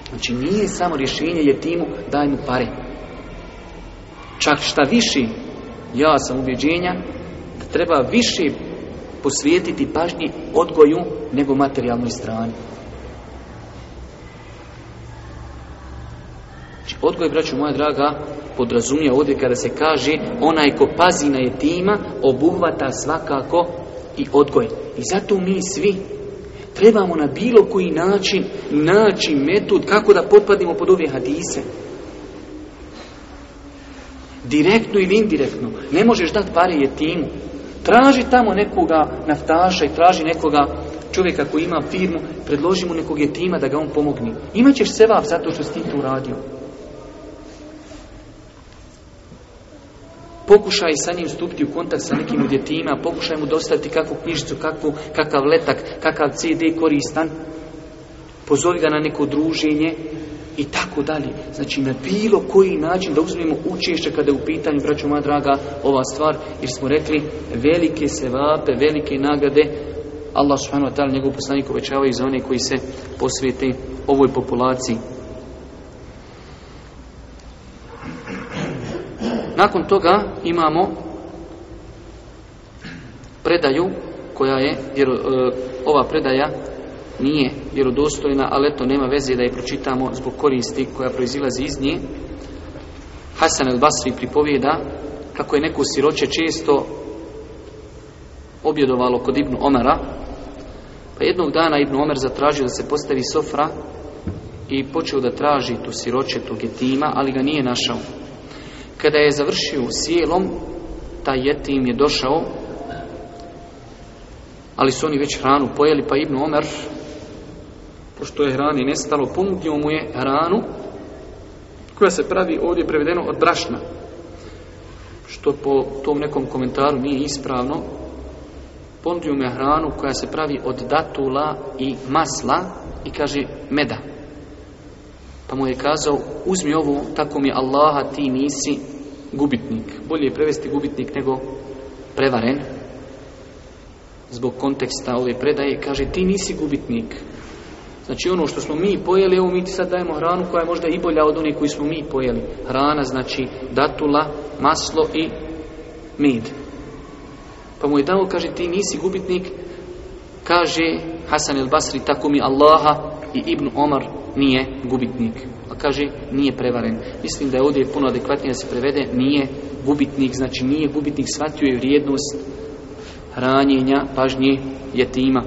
Znači nije samo rješenje timu daj mu pare. Čak šta viši, ja sam ubjeđenja da treba više posvijetiti pažnji odgoju nego materijalnoj strani. Odgoj, braću moja draga, podrazumije ovdje kada se kaže onaj ko pazi na jetima, obuhvata svakako i odgoj. I zato mi svi trebamo na bilo koji način naći metod kako da potpadimo pod ove hadise. Direktno ili indirektno. Ne možeš dati pare jetimu. Traži tamo nekoga naftaša i traži nekoga čovjeka koji ima firmu, predloži mu nekog jetima da ga on pomogne. Imaćeš vas zato što si ti to uradio. Pokušaj sa njim stupiti u kontakt sa nekim djetima, pokušaj mu dostaviti kakvu knjižicu, kakvu, kakav letak, kakav CD koristan, pozovi ga na neko druženje i tako dalje. Znači na bilo koji način da uzmemo učešće kada je u pitanju, braćo moja draga, ova stvar, jer smo rekli velike sevape, velike nagrade, Allah subhanahu wa ta'ala njegov poslanik obećava i za one koji se posvijete ovoj populaciji. Nakon toga imamo predaju koja je, jer e, ova predaja nije vjerodostojna, ali eto nema veze da je pročitamo zbog koristi koja proizilazi iz nje. Hasan el-Basri pripovijeda kako je neko siroće često objedovalo kod Ibnu Omara, pa jednog dana Ibnu Omer zatražio da se postavi sofra i počeo da traži tu siroće, tu tima, ali ga nije našao. Kada je završio sjelom, taj jetim je došao, ali su oni već hranu pojeli, pa Ibnu Omer, pošto je hrani nestalo, ponudio mu je hranu koja se pravi ovdje prevedeno od brašna, što po tom nekom komentaru nije ispravno, ponudio mu je hranu koja se pravi od datula i masla i kaže meda. Pa mu je kazao, uzmi ovu, tako mi Allaha ti nisi gubitnik. Bolje je prevesti gubitnik nego prevaren. Zbog konteksta ove predaje kaže ti nisi gubitnik. Znači ono što smo mi pojeli, evo mi ti sad dajemo hranu koja je možda i bolja od onih koju smo mi pojeli. Hrana znači datula, maslo i med. Pa mu je dao, kaže ti nisi gubitnik, kaže Hasan el Basri, tako mi Allaha i Ibn Omar nije gubitnik. A kaže, nije prevaren. Mislim da je ovdje puno adekvatnije da se prevede, nije gubitnik, znači nije gubitnik, shvatio je vrijednost hranjenja, pažnje jetima.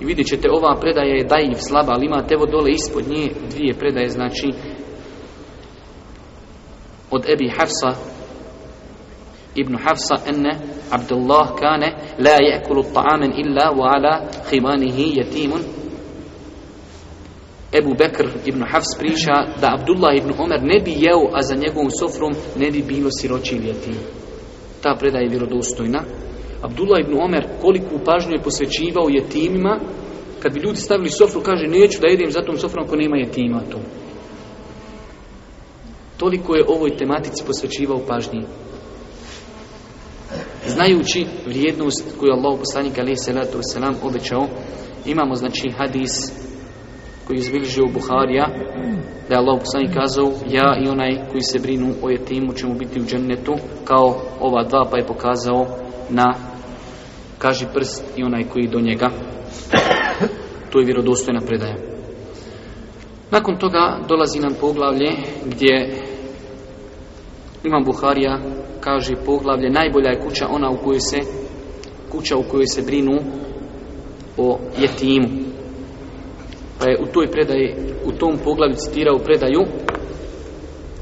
I vidjet ćete, ova predaja je dajiv, slaba, ali imate evo dole ispod nje dvije predaje, znači od Ebi Hafsa Ibn Hafsa enne Abdullah kane la kulu ta'amen illa wa ala himanihi jetimun Ebu Bekr ibn Hafs priča da Abdullah ibn Omer ne bi jeo, a za njegovom sofrom ne bi bilo siroći ljeti. Ta predaja je vjerodostojna. Abdullah ibn Omer koliku pažnju je posvećivao jetimima, kad bi ljudi stavili sofru, kaže neću da jedem za tom sofrom ako nema jetima tu. Toliko je ovoj tematici posvećivao pažnji. Znajući vrijednost koju je Allah poslanik alaih salatu wasalam obećao, imamo znači hadis koji je Buharija, da je Allah poslanik kazao, ja i onaj koji se brinu o jetimu ćemo biti u džennetu, kao ova dva, pa je pokazao na kaži prst i onaj koji do njega. To je vjerodostojna predaja. Nakon toga dolazi nam poglavlje gdje Imam Buharija kaže poglavlje najbolja je kuća ona u kojoj se kuća u kojoj se brinu o jetimu. Pa je u toj predaji, u tom poglavlju citirao predaju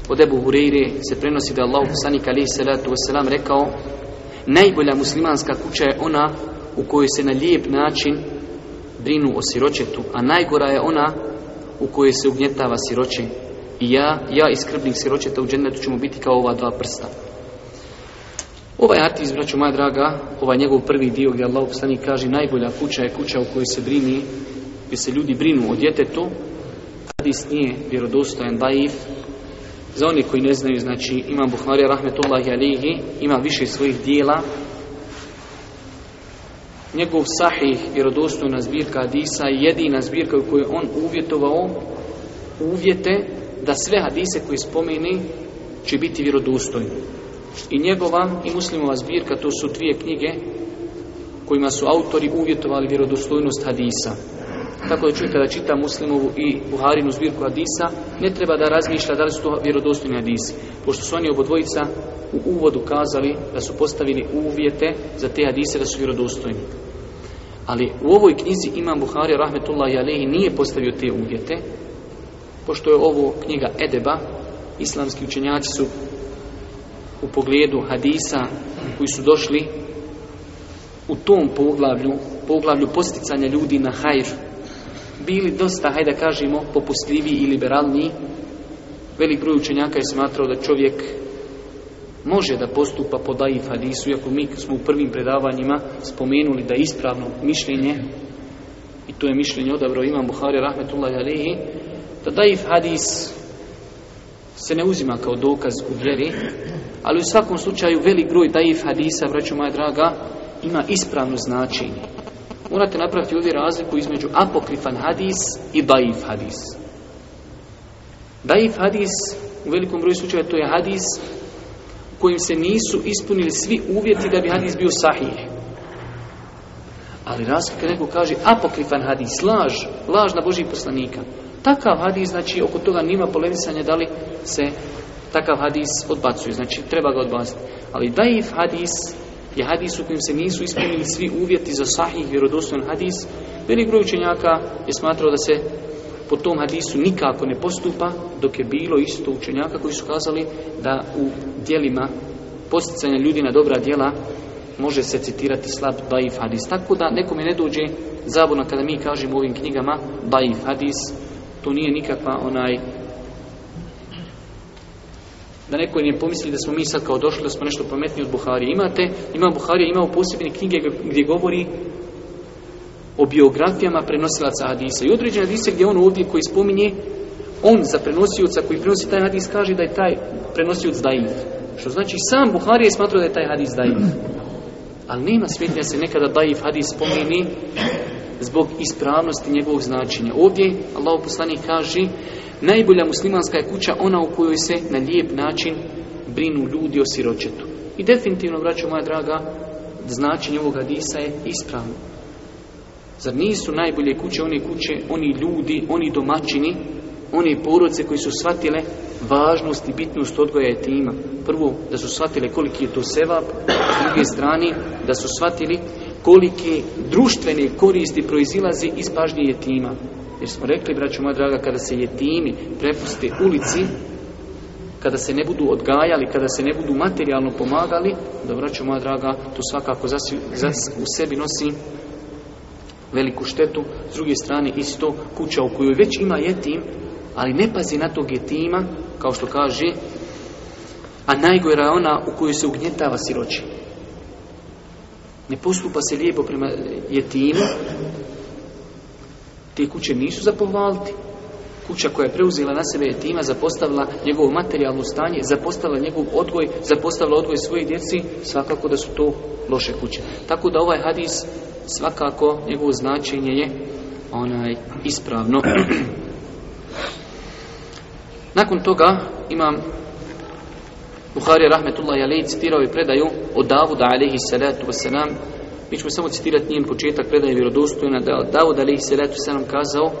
od Ebu Hureyre se prenosi da Allah poslanik alaihi salatu wasalam rekao najbolja muslimanska kuća je ona u kojoj se na lijep način brinu o siročetu, a najgora je ona u kojoj se ugnjetava siroče I ja, ja i skrbnik siročeta u džennetu ćemo biti kao ova dva prsta. Ovaj artist, braću moja draga, ovaj njegov prvi dio gdje Allah poslanik kaže najbolja kuća je kuća u kojoj se brini gdje se ljudi brinu o djetetu, hadis nije vjerodostojan daif. Za oni koji ne znaju, znači Imam Buhari rahmetullahi alihi ima više svojih dijela. Njegov sahih vjerodostojna zbirka hadisa je jedina zbirka u kojoj on uvjetovao uvjete da sve hadise koji spomeni će biti vjerodostojni. I njegova i muslimova zbirka to su dvije knjige kojima su autori uvjetovali vjerodostojnost hadisa. Tako da čovjek kada čita muslimovu i Buharinu zbirku Hadisa, ne treba da razmišlja da li su to vjerodostojni Hadisi. Pošto su oni obodvojica u uvodu kazali da su postavili uvjete za te Hadise da su vjerodostojni. Ali u ovoj knjizi Imam Buhari, rahmetullahi alehi, nije postavio te uvjete, pošto je ovo knjiga Edeba, islamski učenjaci su u pogledu hadisa koji su došli u tom poglavlju, poglavlju posticanja ljudi na hajr, bili dosta, hajde da kažemo, popustljiviji i liberalniji. Velik broj učenjaka je smatrao da čovjek može da postupa po daif hadisu, iako mi smo u prvim predavanjima spomenuli da je ispravno mišljenje, i to je mišljenje odabrao Imam Buhari, rahmetullahi alihi, da daif hadis se ne uzima kao dokaz u vjeri, ali u svakom slučaju velik broj daif hadisa, vraću moja draga, ima ispravno značenje. Morate napraviti ovdje razliku između apokrifan hadis i daif hadis. Daif hadis u velikom broju slučaja to je hadis kojim se nisu ispunili svi uvjeti da bi hadis bio sahih. Ali razlika neko kaže apokrifan hadis, laž, laž na Božih poslanika. Takav hadis, znači, oko toga nima polemisanja da li se takav hadis odbacuje. Znači, treba ga odbaciti. Ali daif hadis je hadis u kojem se nisu ispunili svi uvjeti za sahih vjerodostojan hadis, velik broj učenjaka je smatrao da se po tom hadisu nikako ne postupa, dok je bilo isto učenjaka koji su kazali da u dijelima posticanja ljudi na dobra djela može se citirati slab daif hadis. Tako da nekome ne dođe zabuna kada mi kažemo u ovim knjigama daif hadis, to nije nikakva onaj da neko ne pomisli da smo mi sad kao došli, da smo nešto pametniji od Buharije. Imate, ima Buharija, ima posebne knjige gdje govori o biografijama prenosilaca hadisa. I određene hadise gdje on ovdje koji spominje, on za prenosioca koji prenosi taj hadis kaže da je taj prenosioc daif. Što znači sam Buharija je smatrao da je taj hadis daif. Ali nema smetnja se nekada Daiv hadis spomeni zbog ispravnosti njegovog značenja. Ovdje Allah poslani kaže Najbolja muslimanska je kuća ona u kojoj se na lijep način brinu ljudi o siročetu. I definitivno, vraćam, moja draga, značenje ovog hadisa je ispravno. Zar nisu najbolje kuće one kuće, oni ljudi, oni domaćini, one porodce koji su shvatile važnost i bitnost odgoja etima. Prvo, da su shvatile koliki je to sevap, s druge strane, da su shvatili kolike društvene koristi proizilazi iz pažnje tima. Jer smo rekli, braću moja draga, kada se jetimi prepuste ulici, kada se ne budu odgajali, kada se ne budu materijalno pomagali, da braću moja draga, to svakako u sebi nosi veliku štetu. S druge strane, isto kuća u kojoj već ima jetim, ali ne pazi na tog jetima, kao što kaže, a najgora je ona u kojoj se ugnjetava siroči. Ne postupa se lijepo prema jetimu, te kuće nisu za pohvaliti. Kuća koja je preuzela na sebe tima, zapostavila njegovo materijalno stanje, zapostavila njegov odgoj, zapostavila odgoj svojih djeci, svakako da su to loše kuće. Tako da ovaj hadis, svakako njegovo značenje je onaj ispravno. Nakon toga imam Buhari rahmetullahi alejhi citirao i predaju od Davuda alejhi salatu vesselam mi ćemo samo citirati njen početak predaje vjerodostojna da Davud Ali se letu se nam kazao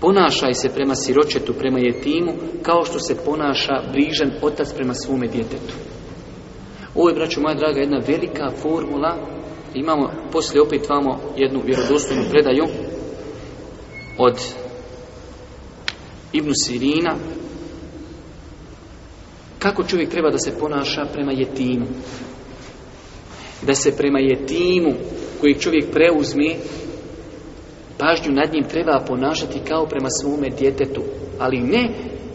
Ponašaj se prema siročetu, prema jetimu, kao što se ponaša brižan otac prema svome djetetu. Ovo je, braću moja draga, jedna velika formula. Imamo poslije opet vamo jednu vjerodostojnu predaju od Ibnu Sirina. Kako čovjek treba da se ponaša prema jetimu? da se prema jetimu koji čovjek preuzmi pažnju nad njim treba ponašati kao prema svome djetetu ali ne,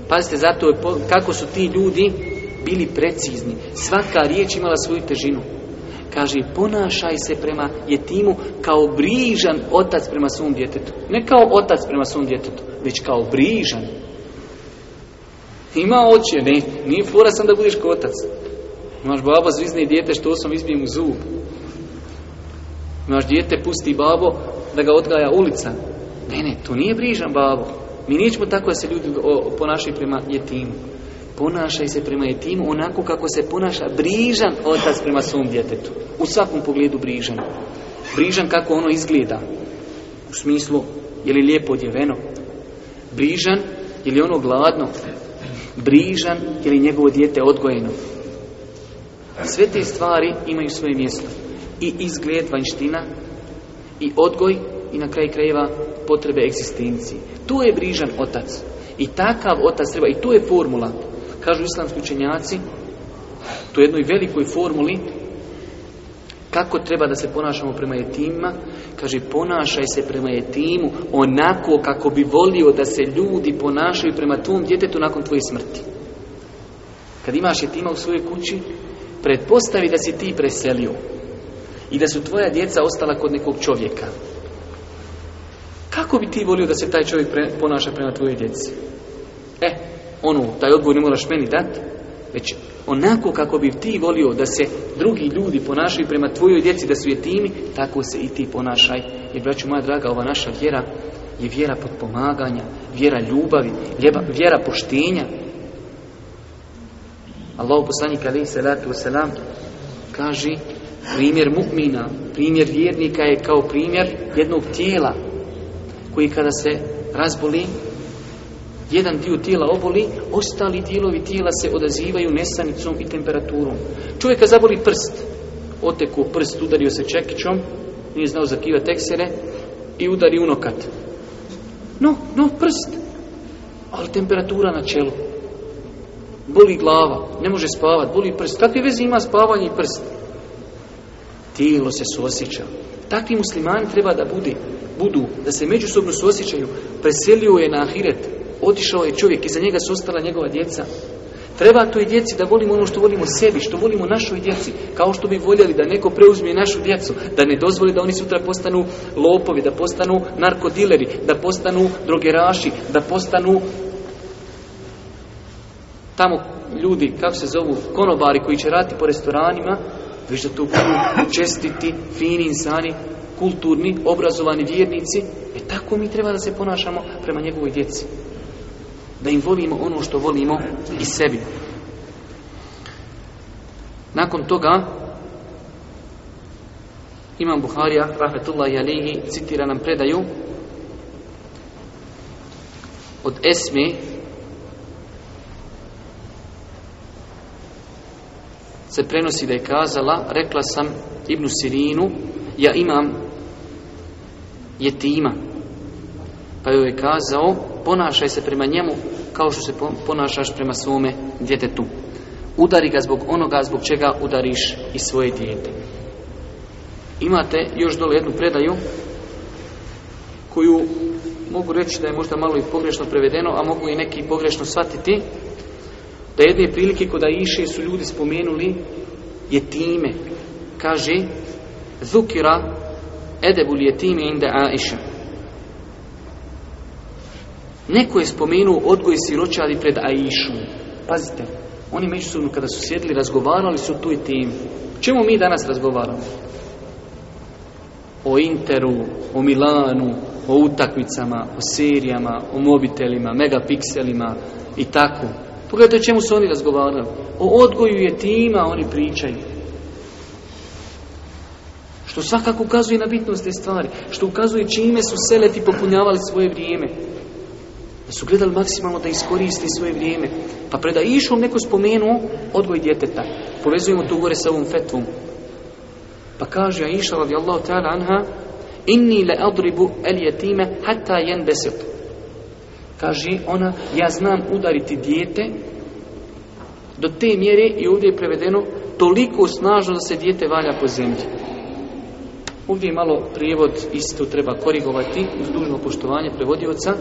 pazite zato kako su ti ljudi bili precizni svaka riječ imala svoju težinu kaže ponašaj se prema jetimu kao brižan otac prema svom djetetu ne kao otac prema svom djetetu već kao brižan ima oče, ne, nije fora sam da budeš kao otac Imaš babo zvizne dijete što osam izbijem u zub. Imaš dijete pusti babo da ga odgaja ulica. Ne, ne, to nije brižan babo. Mi nećemo tako da se ljudi ponašaju prema Ponaša Ponašaj se prema jetimu onako kako se ponaša brižan otac prema svom djetetu. U svakom pogledu brižan. Brižan kako ono izgleda. U smislu, je li lijepo odjeveno? Brižan, je li ono gladno? Brižan, je li njegovo dijete odgojeno? Sve te stvari imaju svoje mjesto. I izgled, vanština, i odgoj, i na kraj krajeva potrebe egzistencije. Tu je brižan otac. I takav otac treba, i tu je formula. Kažu islamski učenjaci, to jednoj velikoj formuli, kako treba da se ponašamo prema etima Kaže, ponašaj se prema etimu onako kako bi volio da se ljudi ponašaju prema tvom djetetu nakon tvoje smrti. Kad imaš tima u svojoj kući, Pretpostavi da si ti preselio i da su tvoja djeca ostala kod nekog čovjeka. Kako bi ti volio da se taj čovjek ponaša prema tvoje djeci? E, onu, taj odgovor ne moraš meni dati, već onako kako bi ti volio da se drugi ljudi ponašaju prema tvojoj djeci, da su je timi, tako se i ti ponašaj. Jer, braću moja draga, ova naša vjera je vjera potpomaganja, vjera ljubavi, vjera poštenja, Allah poslanik se salatu wasalam kaže primjer mukmina, primjer vjernika je kao primjer jednog tijela koji kada se razboli jedan dio tijela oboli, ostali dijelovi tijela se odazivaju nesanicom i temperaturom. Čovjeka zaboli prst, oteku prst, udario se čekićom, nije znao zakiva teksere i udari unokat. No, no, prst, ali temperatura na čelu boli glava, ne može spavat, boli prst. Kakve veze ima spavanje i prst? Tijelo se suosjeća. Takvi muslimani treba da bude, budu, da se međusobno suosjećaju. Preselio je na Ahiret, otišao je čovjek, iza njega su ostala njegova djeca. Treba toj djeci da volimo ono što volimo sebi, što volimo našoj djeci, kao što bi voljeli da neko preuzme našu djecu, da ne dozvoli da oni sutra postanu lopovi, da postanu narkodileri, da postanu drogeraši, da postanu tamo ljudi, kako se zovu, konobari koji će raditi po restoranima, već da to budu čestiti, fini insani, kulturni, obrazovani vjernici. E tako mi treba da se ponašamo prema njegovoj djeci. Da im volimo ono što volimo i sebi. Nakon toga, Imam Buharija, i alihi, citira nam predaju od Esme, se prenosi da je kazala, rekla sam Ibnu Sirinu, ja imam je jetima. Pa joj je kazao, ponašaj se prema njemu kao što se ponašaš prema svome djetetu. Udari ga zbog onoga zbog čega udariš i svoje dijete. Imate još dole jednu predaju koju mogu reći da je možda malo i pogrešno prevedeno, a mogu i neki pogrešno shvatiti, da jedne prilike kod iše su ljudi spomenuli je time. Kaže, zukira edebul time inda Aisha. Neko je spomenuo odgoj siročadi pred Aishom. Pazite, oni međusobno kada su sjedili razgovarali su tu i tim. Čemu mi danas razgovaramo? O Interu, o Milanu, o utakmicama, o serijama, o mobitelima, megapikselima i tako. Pogledajte o čemu su oni razgovarali. O odgoju je tima oni pričaju. Što svakako ukazuje na bitnost te stvari. Što ukazuje čime su seleti popunjavali svoje vrijeme. Da su gledali maksimalno da iskoristi svoje vrijeme. Pa preda išom neko spomenuo odgoj djeteta. Povezujemo to gore sa ovom fetvom. Pa kaže Aisha radijallahu ta'ala anha Inni le adribu el jetime hata jen besetu. Kaži ona, ja znam udariti dijete do te mjere i ovdje je prevedeno toliko snažno da se dijete valja po zemlji. Ovdje je malo prijevod, isto treba korigovati, uz dužno poštovanje prevodioca.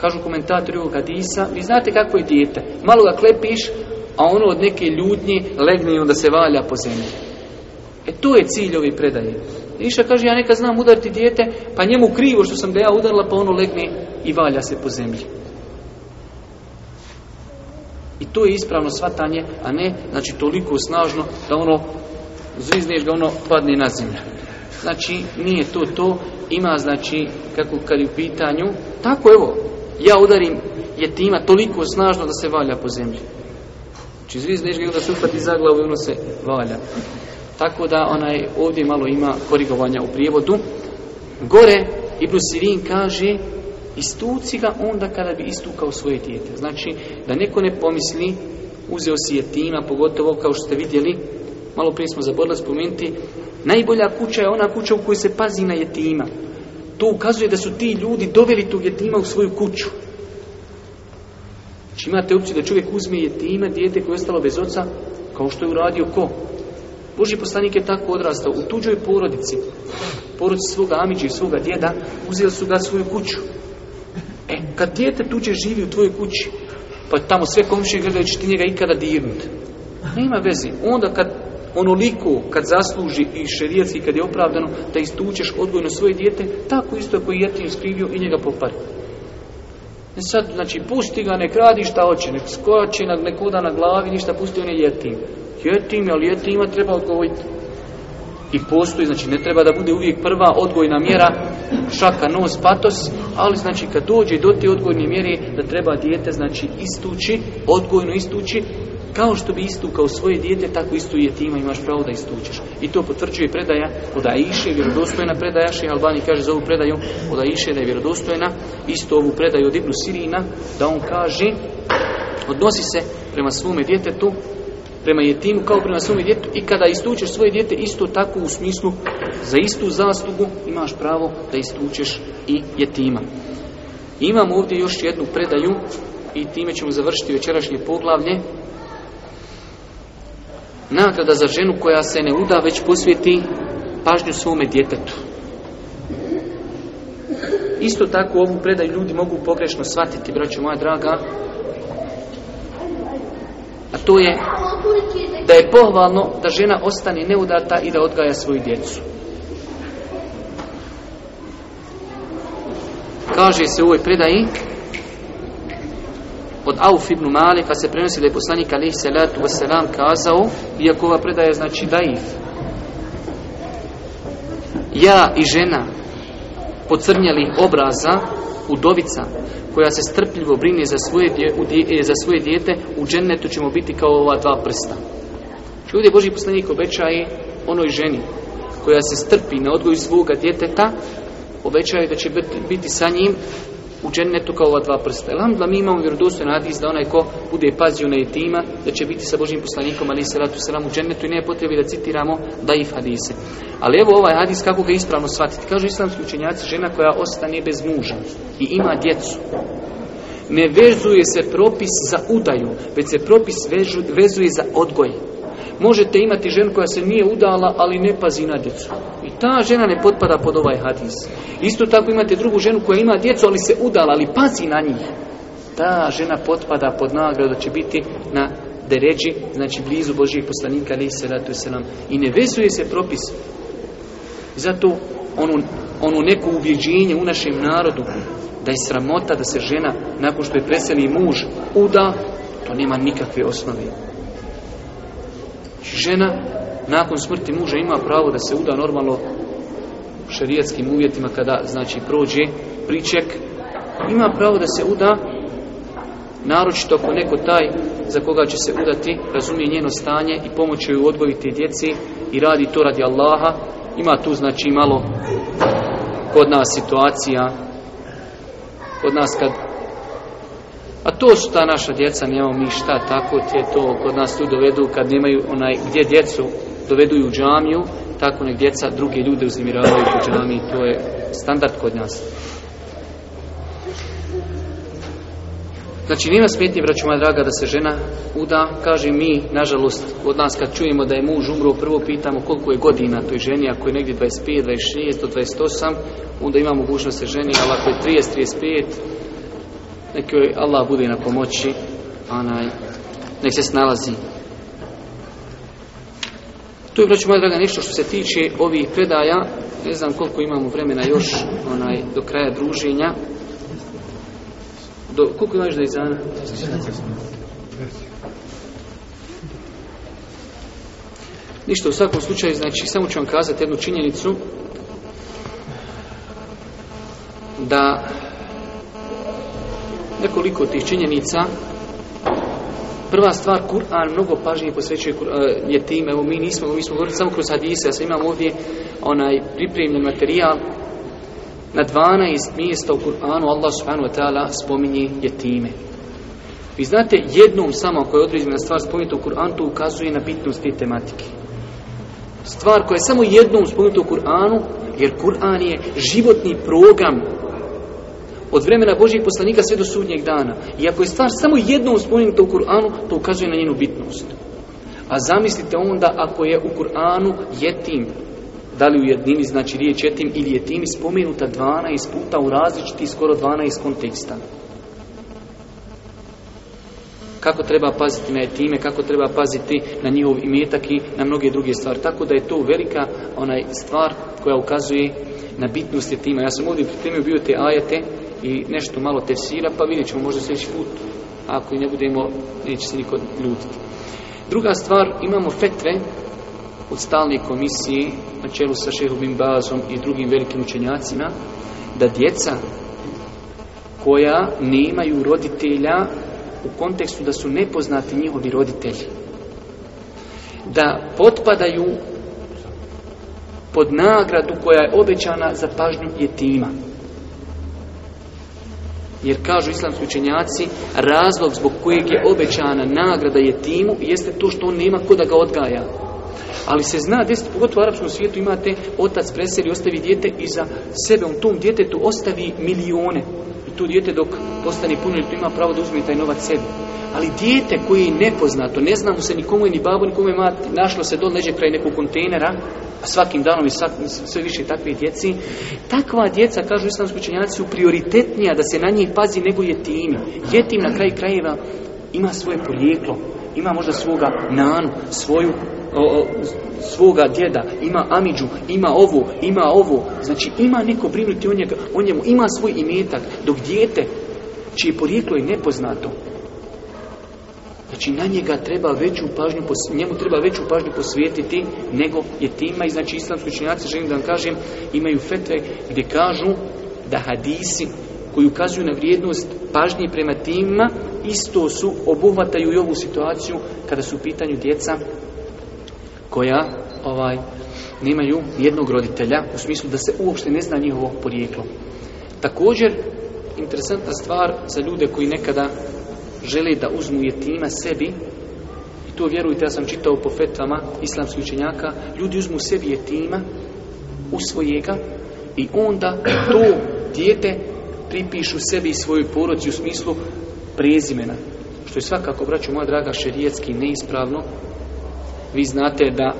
Kažu komentatori ovog Adisa, vi znate kako je dijete. Malo ga klepiš, a ono od neke ljudnje legne i onda se valja po zemlji. E to je cilj ove predaje. Iša kaže, ja neka znam udariti dijete, pa njemu krivo što sam ga ja udarila, pa ono legne i valja se po zemlji. I to je ispravno svatanje, a ne, znači, toliko snažno da ono, zvizneš ga, ono padne na zemlju. Znači, nije to to, ima, znači, kako kad je u pitanju, tako evo, ja udarim jetima toliko snažno da se valja po zemlji. Znači, zvizneš ga onda se upati za glavu i ono se valja. Tako da onaj ovdje malo ima korigovanja u prijevodu. Gore Ibn Sirin kaže istuci ga onda kada bi istukao svoje dijete. Znači da neko ne pomisli uzeo si je tima, pogotovo kao što ste vidjeli, malo prije smo zaborali, spomenuti, najbolja kuća je ona kuća u kojoj se pazi na jetima. To ukazuje da su ti ljudi doveli tog jetima u svoju kuću. Znači imate opciju da čovjek uzme jetima, dijete koje je ostalo bez oca, kao što je uradio ko? Boži poslanik je tako odrastao u tuđoj porodici, porodici svoga amiđa i svoga djeda, uzeli su ga svoju kuću. E, kad dijete tuđe živi u tvojoj kući, pa tamo sve komšije gledaju, će ti njega ikada dirnuti. Nema veze. Onda kad onoliko, kad zasluži i šerijetski, kad je opravdano, da istučeš odgojno svoje dijete, tako isto koji je ti skrivio i njega popari. Ne sad, znači, pusti ga, ne kradi šta hoće, nek skoči, nek, kuda na glavi, ništa, pusti on je jetim. Jetim, ali jetima treba odgojiti. I postoji, znači ne treba da bude uvijek prva odgojna mjera šaka, nos, patos, ali znači kad dođe do te odgojne mjere da treba dijete znači istući, odgojno istući, kao što bi istukao svoje dijete, tako istu jetima imaš pravo da istučiš. I to potvrđuje predaja od Aiše, vjerodostojna predaja, še Albani kaže za ovu predaju od Aiše da je vjerodostojna, isto ovu predaju od Ibnu Sirina, da on kaže, odnosi se prema svome djetetu prema jetimu kao prema svome djetu i kada istučeš svoje dijete isto tako u smislu za istu zaslugu imaš pravo da istučeš i jetima. imam ovdje još jednu predaju i time ćemo završiti večerašnje poglavlje. Nagrada za ženu koja se ne uda već posvjeti pažnju svome djetetu. Isto tako ovu predaju ljudi mogu pogrešno shvatiti, braće moja draga. A to je da je pohvalno da žena ostane neudata i da odgaja svoju djecu. Kaže se u ovoj predaji od Auf ibn Malika se prenosi da je poslanik alaih salatu wasalam kazao, iako ova predaja znači daif, ja i žena pocrnjali obraza, udovica, koja se strpljivo brine za svoje, dje, e, za svoje dijete, u džennetu ćemo biti kao ova dva prsta. Ljudi, Boži poslanik obećaje onoj ženi koja se strpi na odgoju svoga djeteta, obećaje da će biti sa njim u džennetu kao ova dva prsta. da mi imamo vjerodostojan hadis da onaj ko bude pazio na etima, da će biti sa Božim poslanikom, ali se ratu selam u džennetu i ne potrebi da citiramo daif hadise. Ali evo ovaj hadis kako ga ispravno shvatiti. Kažu islamski učenjaci, žena koja ostane bez muža i ima djecu. Ne vezuje se propis za udaju, već se propis vezuje za odgoj. Možete imati ženu koja se nije udala, ali ne pazi na djecu ta žena ne potpada pod ovaj hadis. Isto tako imate drugu ženu koja ima djecu, ali se udala, ali pazi na njih. Ta žena potpada pod nagradu, će biti na deređi, znači blizu Božijeg poslanika, ali se ratu I ne vesuje se propis. Zato onu, neko ubjeđenje u našem narodu, da je sramota da se žena, nakon što je preseli muž, uda, to nema nikakve osnove. Znači, žena nakon smrti muža ima pravo da se uda normalno šerijetskim uvjetima kada znači prođe priček ima pravo da se uda naročito ako neko taj za koga će se udati razumije njeno stanje i pomoći joj odgojiti djeci i radi to radi Allaha ima tu znači malo kod nas situacija kod nas kad a to su ta naša djeca, nemamo mi šta, tako je to kod nas tu dovedu kad nemaju onaj gdje djecu dovedu u džamiju, tako nek djeca druge ljude uznimiravaju u džamiji, to je standard kod nas. Znači, nima smetnje, braću moja draga, da se žena uda, kaže mi, nažalost, od nas kad čujemo da je muž umro, prvo pitamo koliko je godina toj ženi, ako je negdje 25, 26, 28, onda ima mogućnost se ženi, ali ako je 30, 35, nekoj joj Allah bude na pomoći, onaj, nek se snalazi. Tu je, braću moja draga, nešto što se tiče ovih predaja, ne znam koliko imamo vremena još onaj, do kraja druženja. Do, koliko imaš da izana? Ništa, u svakom slučaju, znači, samo ću vam kazati jednu činjenicu da nekoliko tih činjenica. Prva stvar, Kur'an mnogo pažnje posvećuje e, je time, evo mi nismo, mi smo govorili samo kroz hadise, ja sam imam ovdje onaj pripremljen materijal, na 12 mjesta u Kur'anu Allah subhanahu wa ta'ala spominje time Vi znate, jednom samo ako je određena stvar spomenuta u Kur'anu, to ukazuje na bitnost te tematike. Stvar koja je samo jednom spomenuta u Kur'anu, jer Kur'an je životni program od vremena Božijeg poslanika sve do sudnjeg dana. I ako je stvar samo jednom spomenuta u Kur'anu, to ukazuje na njenu bitnost. A zamislite onda ako je u Kur'anu jetim, da li u jednini znači riječ jetim ili jetim, spomenuta 12 puta u različiti skoro 12 konteksta. Kako treba paziti na jetime, kako treba paziti na njihov imetak i na mnoge druge stvari. Tako da je to velika onaj stvar koja ukazuje na bitnost jetima. Ja sam ovdje pripremio bio te ajete i nešto malo tefsira, pa vidjet ćemo možda sljedeći put. Ako i ne budemo, neće se niko ljutiti. Druga stvar, imamo fetve od stalne komisije na čelu sa Šehubim Bazom i drugim velikim učenjacima, da djeca koja nemaju roditelja u kontekstu da su nepoznati njihovi roditelji, da potpadaju pod nagradu koja je obećana za pažnju tima. Jer kažu islamski učenjaci, razlog zbog kojeg je obećana nagrada je timu jeste to što on nema ko da ga odgaja. Ali se zna, desiti, pogotovo u arapskom svijetu imate otac preseli, ostavi dijete i za sebe, on tom djetetu ostavi milione tu dijete dok postane punoljetno ima pravo da uzme taj novac sebi. Ali dijete koje je nepoznato, ne znamo se nikomu ni babu, nikomu je mati, našlo se dol neđe kraj nekog kontejnera, a svakim danom i sve više takve djeci, takva djeca, kažu islamski učenjaci, su prioritetnija da se na njih pazi nego tim. Jetim na kraj krajeva ima svoje porijeklo, ima možda svoga nanu, svoju svoga djeda, ima Amidžu, ima ovo, ima ovo. Znači ima neko brinuti o, njega, o njemu, ima svoj imetak, dok dijete, čije porijeklo je nepoznato, Znači na njega treba veću pažnju, njemu treba veću pažnju posvijetiti nego je tima i znači islamski činjaci, želim da vam kažem, imaju fetve gdje kažu da hadisi koji ukazuju na vrijednost pažnje prema tima isto su obuhvataju i ovu situaciju kada su u pitanju djeca koja ovaj nemaju jednog roditelja u smislu da se uopšte ne zna njihovo porijeklo. Također, interesantna stvar za ljude koji nekada žele da uzmu jetima sebi i to vjerujte, ja sam čitao po fetvama islamskih učenjaka, ljudi uzmu sebi jetima u svojega i onda to dijete pripišu sebi i svojoj porodci u smislu prezimena. Što je svakako, braću moja draga, šerijetski neispravno, vi znate da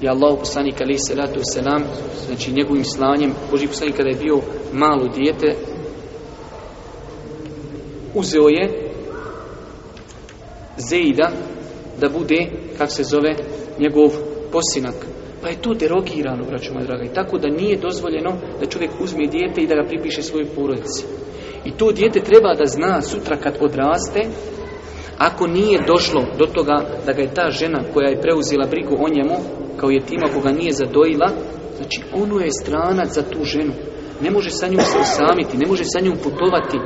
je Allah poslanik alaih salatu selam, znači njegovim slanjem, Boži poslanik kada je bio malo dijete, uzeo je Zeida da bude, kak se zove, njegov posinak. Pa je to derogirano, braću moja draga, i tako da nije dozvoljeno da čovjek uzme dijete i da ga pripiše svojoj porodici. I to dijete treba da zna sutra kad odraste ako nije došlo do toga da ga je ta žena koja je preuzela brigu o njemu, kao je tima koga nije zadojila, znači ono je stranac za tu ženu. Ne može sa njom se osamiti, ne može sa njom putovati,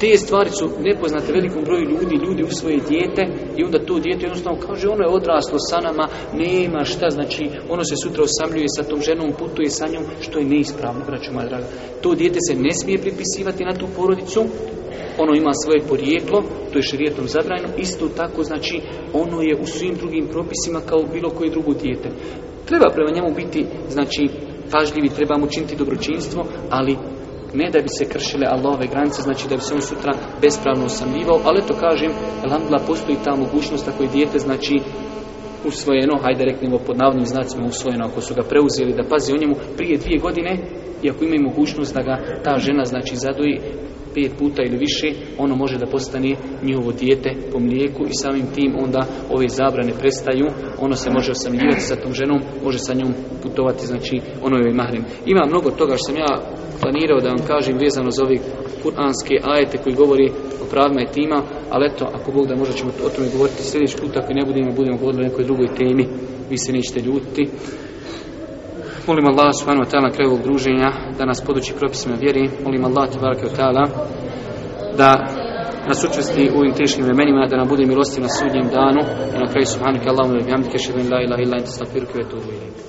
te stvari su nepoznate velikom broju ljudi, ljudi u svoje dijete i onda to dijete jednostavno kaže ono je odraslo sa nama, nema šta, znači ono se sutra osamljuje sa tom ženom, putuje sa njom, što je neispravno, braću moja draga. To dijete se ne smije pripisivati na tu porodicu, ono ima svoje porijeklo, to je širijetom zabranjeno, isto tako znači ono je u svim drugim propisima kao bilo koje drugo dijete. Treba prema njemu biti, znači, pažljivi, trebamo činiti dobročinstvo, ali ne da bi se kršile Allahove granice, znači da bi se on sutra bespravno osamljivao, ali to kažem, alhamdulillah, postoji ta mogućnost ako je dijete, znači, usvojeno, hajde reknemo pod navodnim znacima usvojeno, ako su ga preuzeli, da pazi o njemu prije dvije godine, i ako ima mogućnost da ga ta žena, znači, zadoji pet puta ili više, ono može da postane njihovo dijete po mlijeku i samim tim onda ove zabrane prestaju, ono se može osamljivati sa tom ženom, može sa njom putovati, znači, ono je mahrim. Ima mnogo toga što sam ja planirao da vam kažem vezano za ovih kuranske ajete koji govori o pravima i tima, ali eto, ako Bog da možda ćemo o tome govoriti sljedeći put, ako ne budemo, budemo govorili o nekoj drugoj temi, vi se nećete ljutiti. Molim Allah subhanahu wa ta'ala na kraju ovog druženja da nas podući propisima vjeri. Molim Allah tabaraka wa ta'ala da nas učesti u ovim teškim vremenima, da nam bude milosti na sudnjem danu i na kraju subhanahu wa ta'ala, la ilaha illa